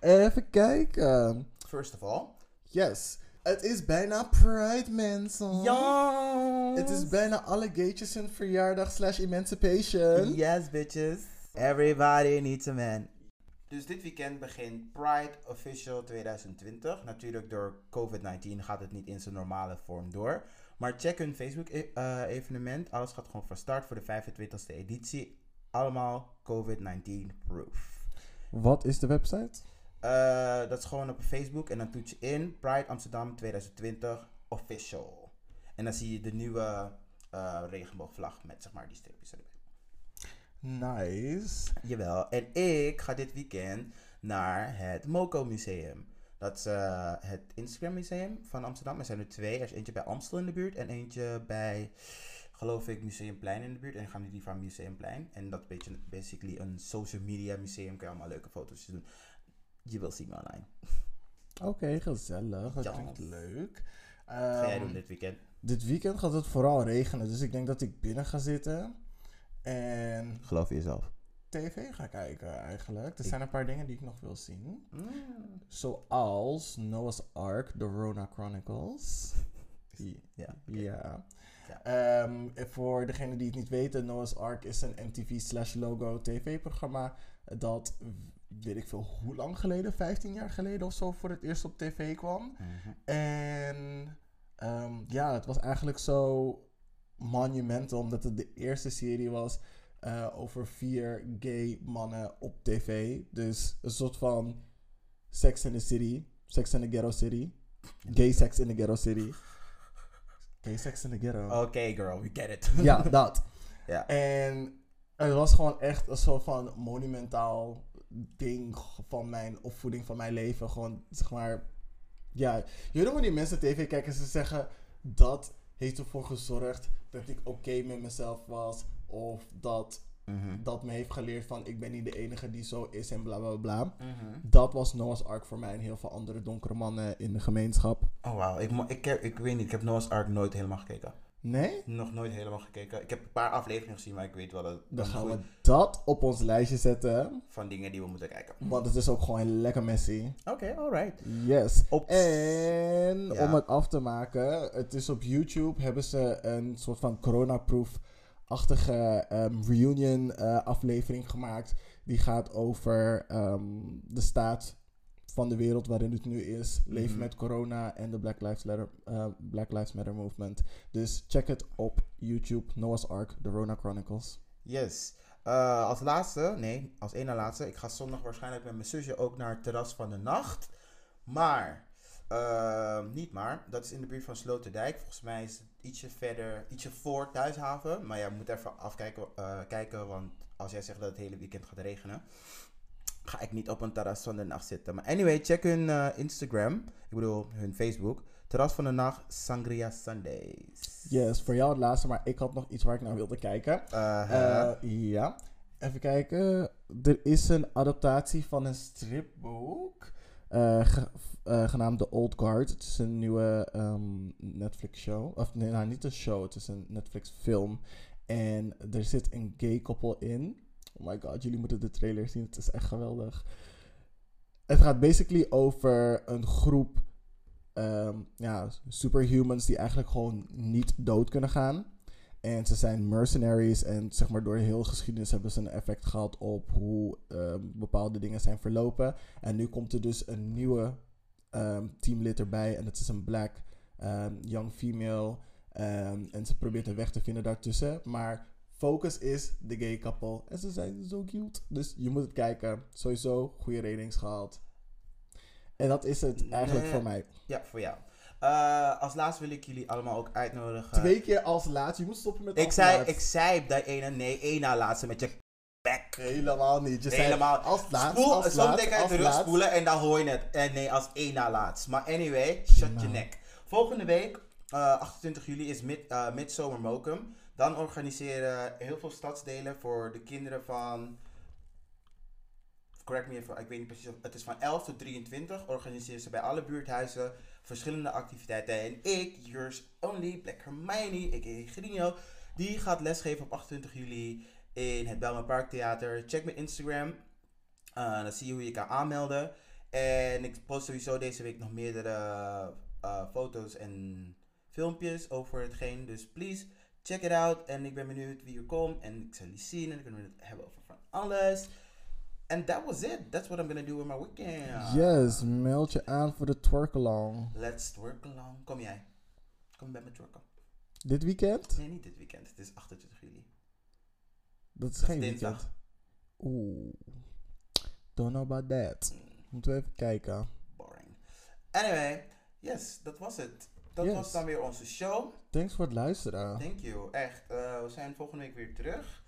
Even kijken. First of all. Yes. Het is bijna Pride, mensen. Ja! Het is bijna alle gaytjes hun verjaardag slash emancipation. Yes, bitches. Everybody needs a man. Dus dit weekend begint Pride Official 2020. Natuurlijk door COVID-19 gaat het niet in zijn normale vorm door. Maar check hun Facebook-evenement. Alles gaat gewoon van start voor de 25e editie. Allemaal COVID-19 proof. Wat is de website? Eh, dat is gewoon op Facebook en dan toets je in Pride Amsterdam 2020 Official. En dan zie je de nieuwe eh, regenboogvlag met zeg maar die streepjes erbij. Nice. Jawel. En ik ga dit weekend naar het Moco Museum. Dat is eh, het Instagram Museum van Amsterdam. Er zijn er twee. Er is eentje bij Amstel in de buurt en eentje bij, geloof ik, Museumplein in de buurt. En ik ga nu die van Museumplein. En dat is een beetje basically een social media museum. Kun je allemaal leuke foto's doen. Je wil zien me online. Oké, gezellig. Dat Ja. klinkt leuk. Wat ga jij Ehm, doen dit weekend? Dit weekend gaat het vooral regenen, dus ik denk dat ik binnen ga zitten en Geloof in jezelf. tv ga kijken eigenlijk. Er Ik- zijn een paar dingen die ik nog wil zien. Mm. Zoals Noah's Ark, The Rona Chronicles. Ja. Ja. Ja. Ehm, voor degenen die het niet weten, Noah's Ark is een MTV slash logo tv-programma dat, weet ik veel, hoe lang geleden, 15 jaar geleden of zo, voor het eerst op tv kwam. Mhm. En ehm, ja, het was eigenlijk zo monumental, omdat het de eerste serie was eh, over vier gay mannen op tv. Dus een soort van Sex in the City, Sex in the Ghetto City, gay sex in the Ghetto City. Gay sex in the ghetto. Oké, girl, we get it. Ja, dat. Ja. En het was gewoon echt een soort van monumentaal ding van mijn opvoeding, van mijn leven. Gewoon, zeg maar, ja. Je weet wanneer mensen tv kijken en ze zeggen, dat heeft ervoor gezorgd dat ik oké met mezelf was. Of dat Mhm. dat me heeft geleerd van, ik ben niet de enige die zo is en bla bla bla. Mhm. Dat was Noah's Ark voor mij en heel veel andere donkere mannen in de gemeenschap. Oh, wauw. Ik, ik, heb- ik weet niet, ik heb Noah's Ark nooit helemaal gekeken. Nee? Nog nooit helemaal gekeken. Ik heb een paar afleveringen gezien, maar ik weet wel dat Dan gaan we dat op ons lijstje zetten. van dingen die we moeten kijken. Want het is ook gewoon lekker messy. Oké, alright. Yes. Op- En Ja. om het af te maken, het is op YouTube hebben ze een soort van coronaproof-achtige ehm, reunion eh, aflevering gemaakt. Die gaat over ehm, de staat van de wereld waarin het nu is. Leven Mhm. met corona en de Black Lives, Matter, eh, Black Lives Matter movement. Dus check het op YouTube. Noah's Ark, The Rona Chronicles. Yes. Eh, als laatste, nee, als één na laatste. Ik ga zondag waarschijnlijk met mijn zusje ook naar het terras van de nacht. Maar, eh, niet maar, dat is in de buurt van Sloterdijk. Volgens mij is het ietsje verder, ietsje voor Thuishaven. Maar ja, we moeten even afkijken, eh, kijken, want als jij zegt dat het hele weekend gaat regenen, ga ik niet op een terras van de nacht zitten. Maar anyway, check hun eh, Instagram, ik bedoel hun Facebook. Terras van de nacht, Sangria Sundays. Yes, voor jou het laatste, maar ik had nog iets waar ik naar wilde kijken. Uh-huh. Eh, ja. Even kijken. Er is een adaptatie van een stripboek. eh, ge- eh, genaamd The Old Guard. Het is een nieuwe ehm, Netflix show. Of nee, nou niet een show. Het is een Netflix film. En er zit een gay koppel in. Oh my god, jullie moeten de trailer zien. Het is echt geweldig. Het gaat basically over een groep ehm, ja, superhumans die eigenlijk gewoon niet dood kunnen gaan. En ze zijn mercenaries en zeg maar door heel geschiedenis hebben ze een effect gehad op hoe ehm, bepaalde dingen zijn verlopen. En nu komt er dus een nieuwe ehm, teamlid erbij en het is een black young female. En ze probeert een weg te vinden daartussen. Maar focus is de gay couple. En ze zijn zo cute. Dus je moet het kijken. Sowieso goede ratings gehaald. En dat is het eigenlijk Nee. voor mij. Ja, voor jou. Eh, als laatste wil ik jullie allemaal ook uitnodigen. Twee keer als laatst. Je moet stoppen met ik, zei, laatst. ik zei bij ene, nee, één na laatste met je weg. Helemaal niet. Je zei Helemaal. als laatst, Spoel, als soms laatst, denk ik terug laatst. spoelen en dan hoor je het. En nee, als één na laatst. Maar anyway, shut je Nou. nek. Volgende week, eh, 28 juli, is mid, eh Midsomer Mokum. Dan organiseren heel veel stadsdelen voor de kinderen van... Correct me if ik weet niet precies. Het is van 11 tot 23. Organiseren ze bij alle buurthuizen verschillende activiteiten. En ik, yours only, Black Hermione, a.k.a. Grino, die gaat lesgeven op 28 juli in het Belmer Parktheater. Check mijn Instagram. Uh, dan zie je hoe je kan aanmelden. En ik post sowieso deze week nog meerdere uh, foto's en filmpjes over hetgeen. Dus please, check it out. En ik ben benieuwd wie er komt. En ik zal jullie zien. En dan kunnen we het hebben over van alles. And that was it. That's what I'm gonna do in my weekend. Yes, meld je aan voor de twerkalong. Let's work along. Kom jij. Kom bij me twerken. Dit weekend? Nee, niet dit weekend. Het is 28 juli. Dat is Dat geen is weekend. Oeh. Don't know about that. Mm, Moeten we even kijken. boring. Anyway, yes, dat was het. Dat Yes. was dan weer onze show. Thanks voor het luisteren. Thank you. Echt. eh, we zijn volgende week weer terug.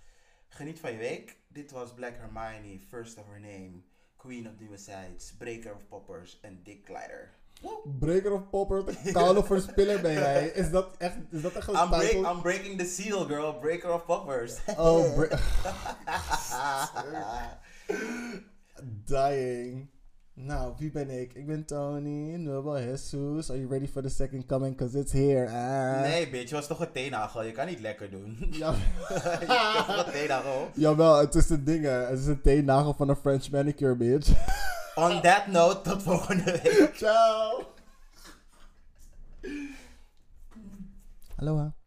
Geniet van je week. Dit was Black Hermione, First of Her Name, Queen of Nieuwe Sides, Breaker of Poppers en Dick Kleider. Breaker of popper, koude verspiller ben jij. Is dat echt, is dat echt een I'm, break? I'm breaking the seal, girl. Breaker of Poppers. Oh, dying. Nou, wie ben ik? Ik ben Tony, Nubel Jesus. Are you ready for the second coming? Cause it's here. Ah. Nee, bitch, je was toch een teennagel. Je kan niet lekker doen. Ja. je was toch een teennagel. Jawel, het is een ding. Het is een teennagel van een French manicure, bitch. On that note, tot volgende week. Ciao. Aloha.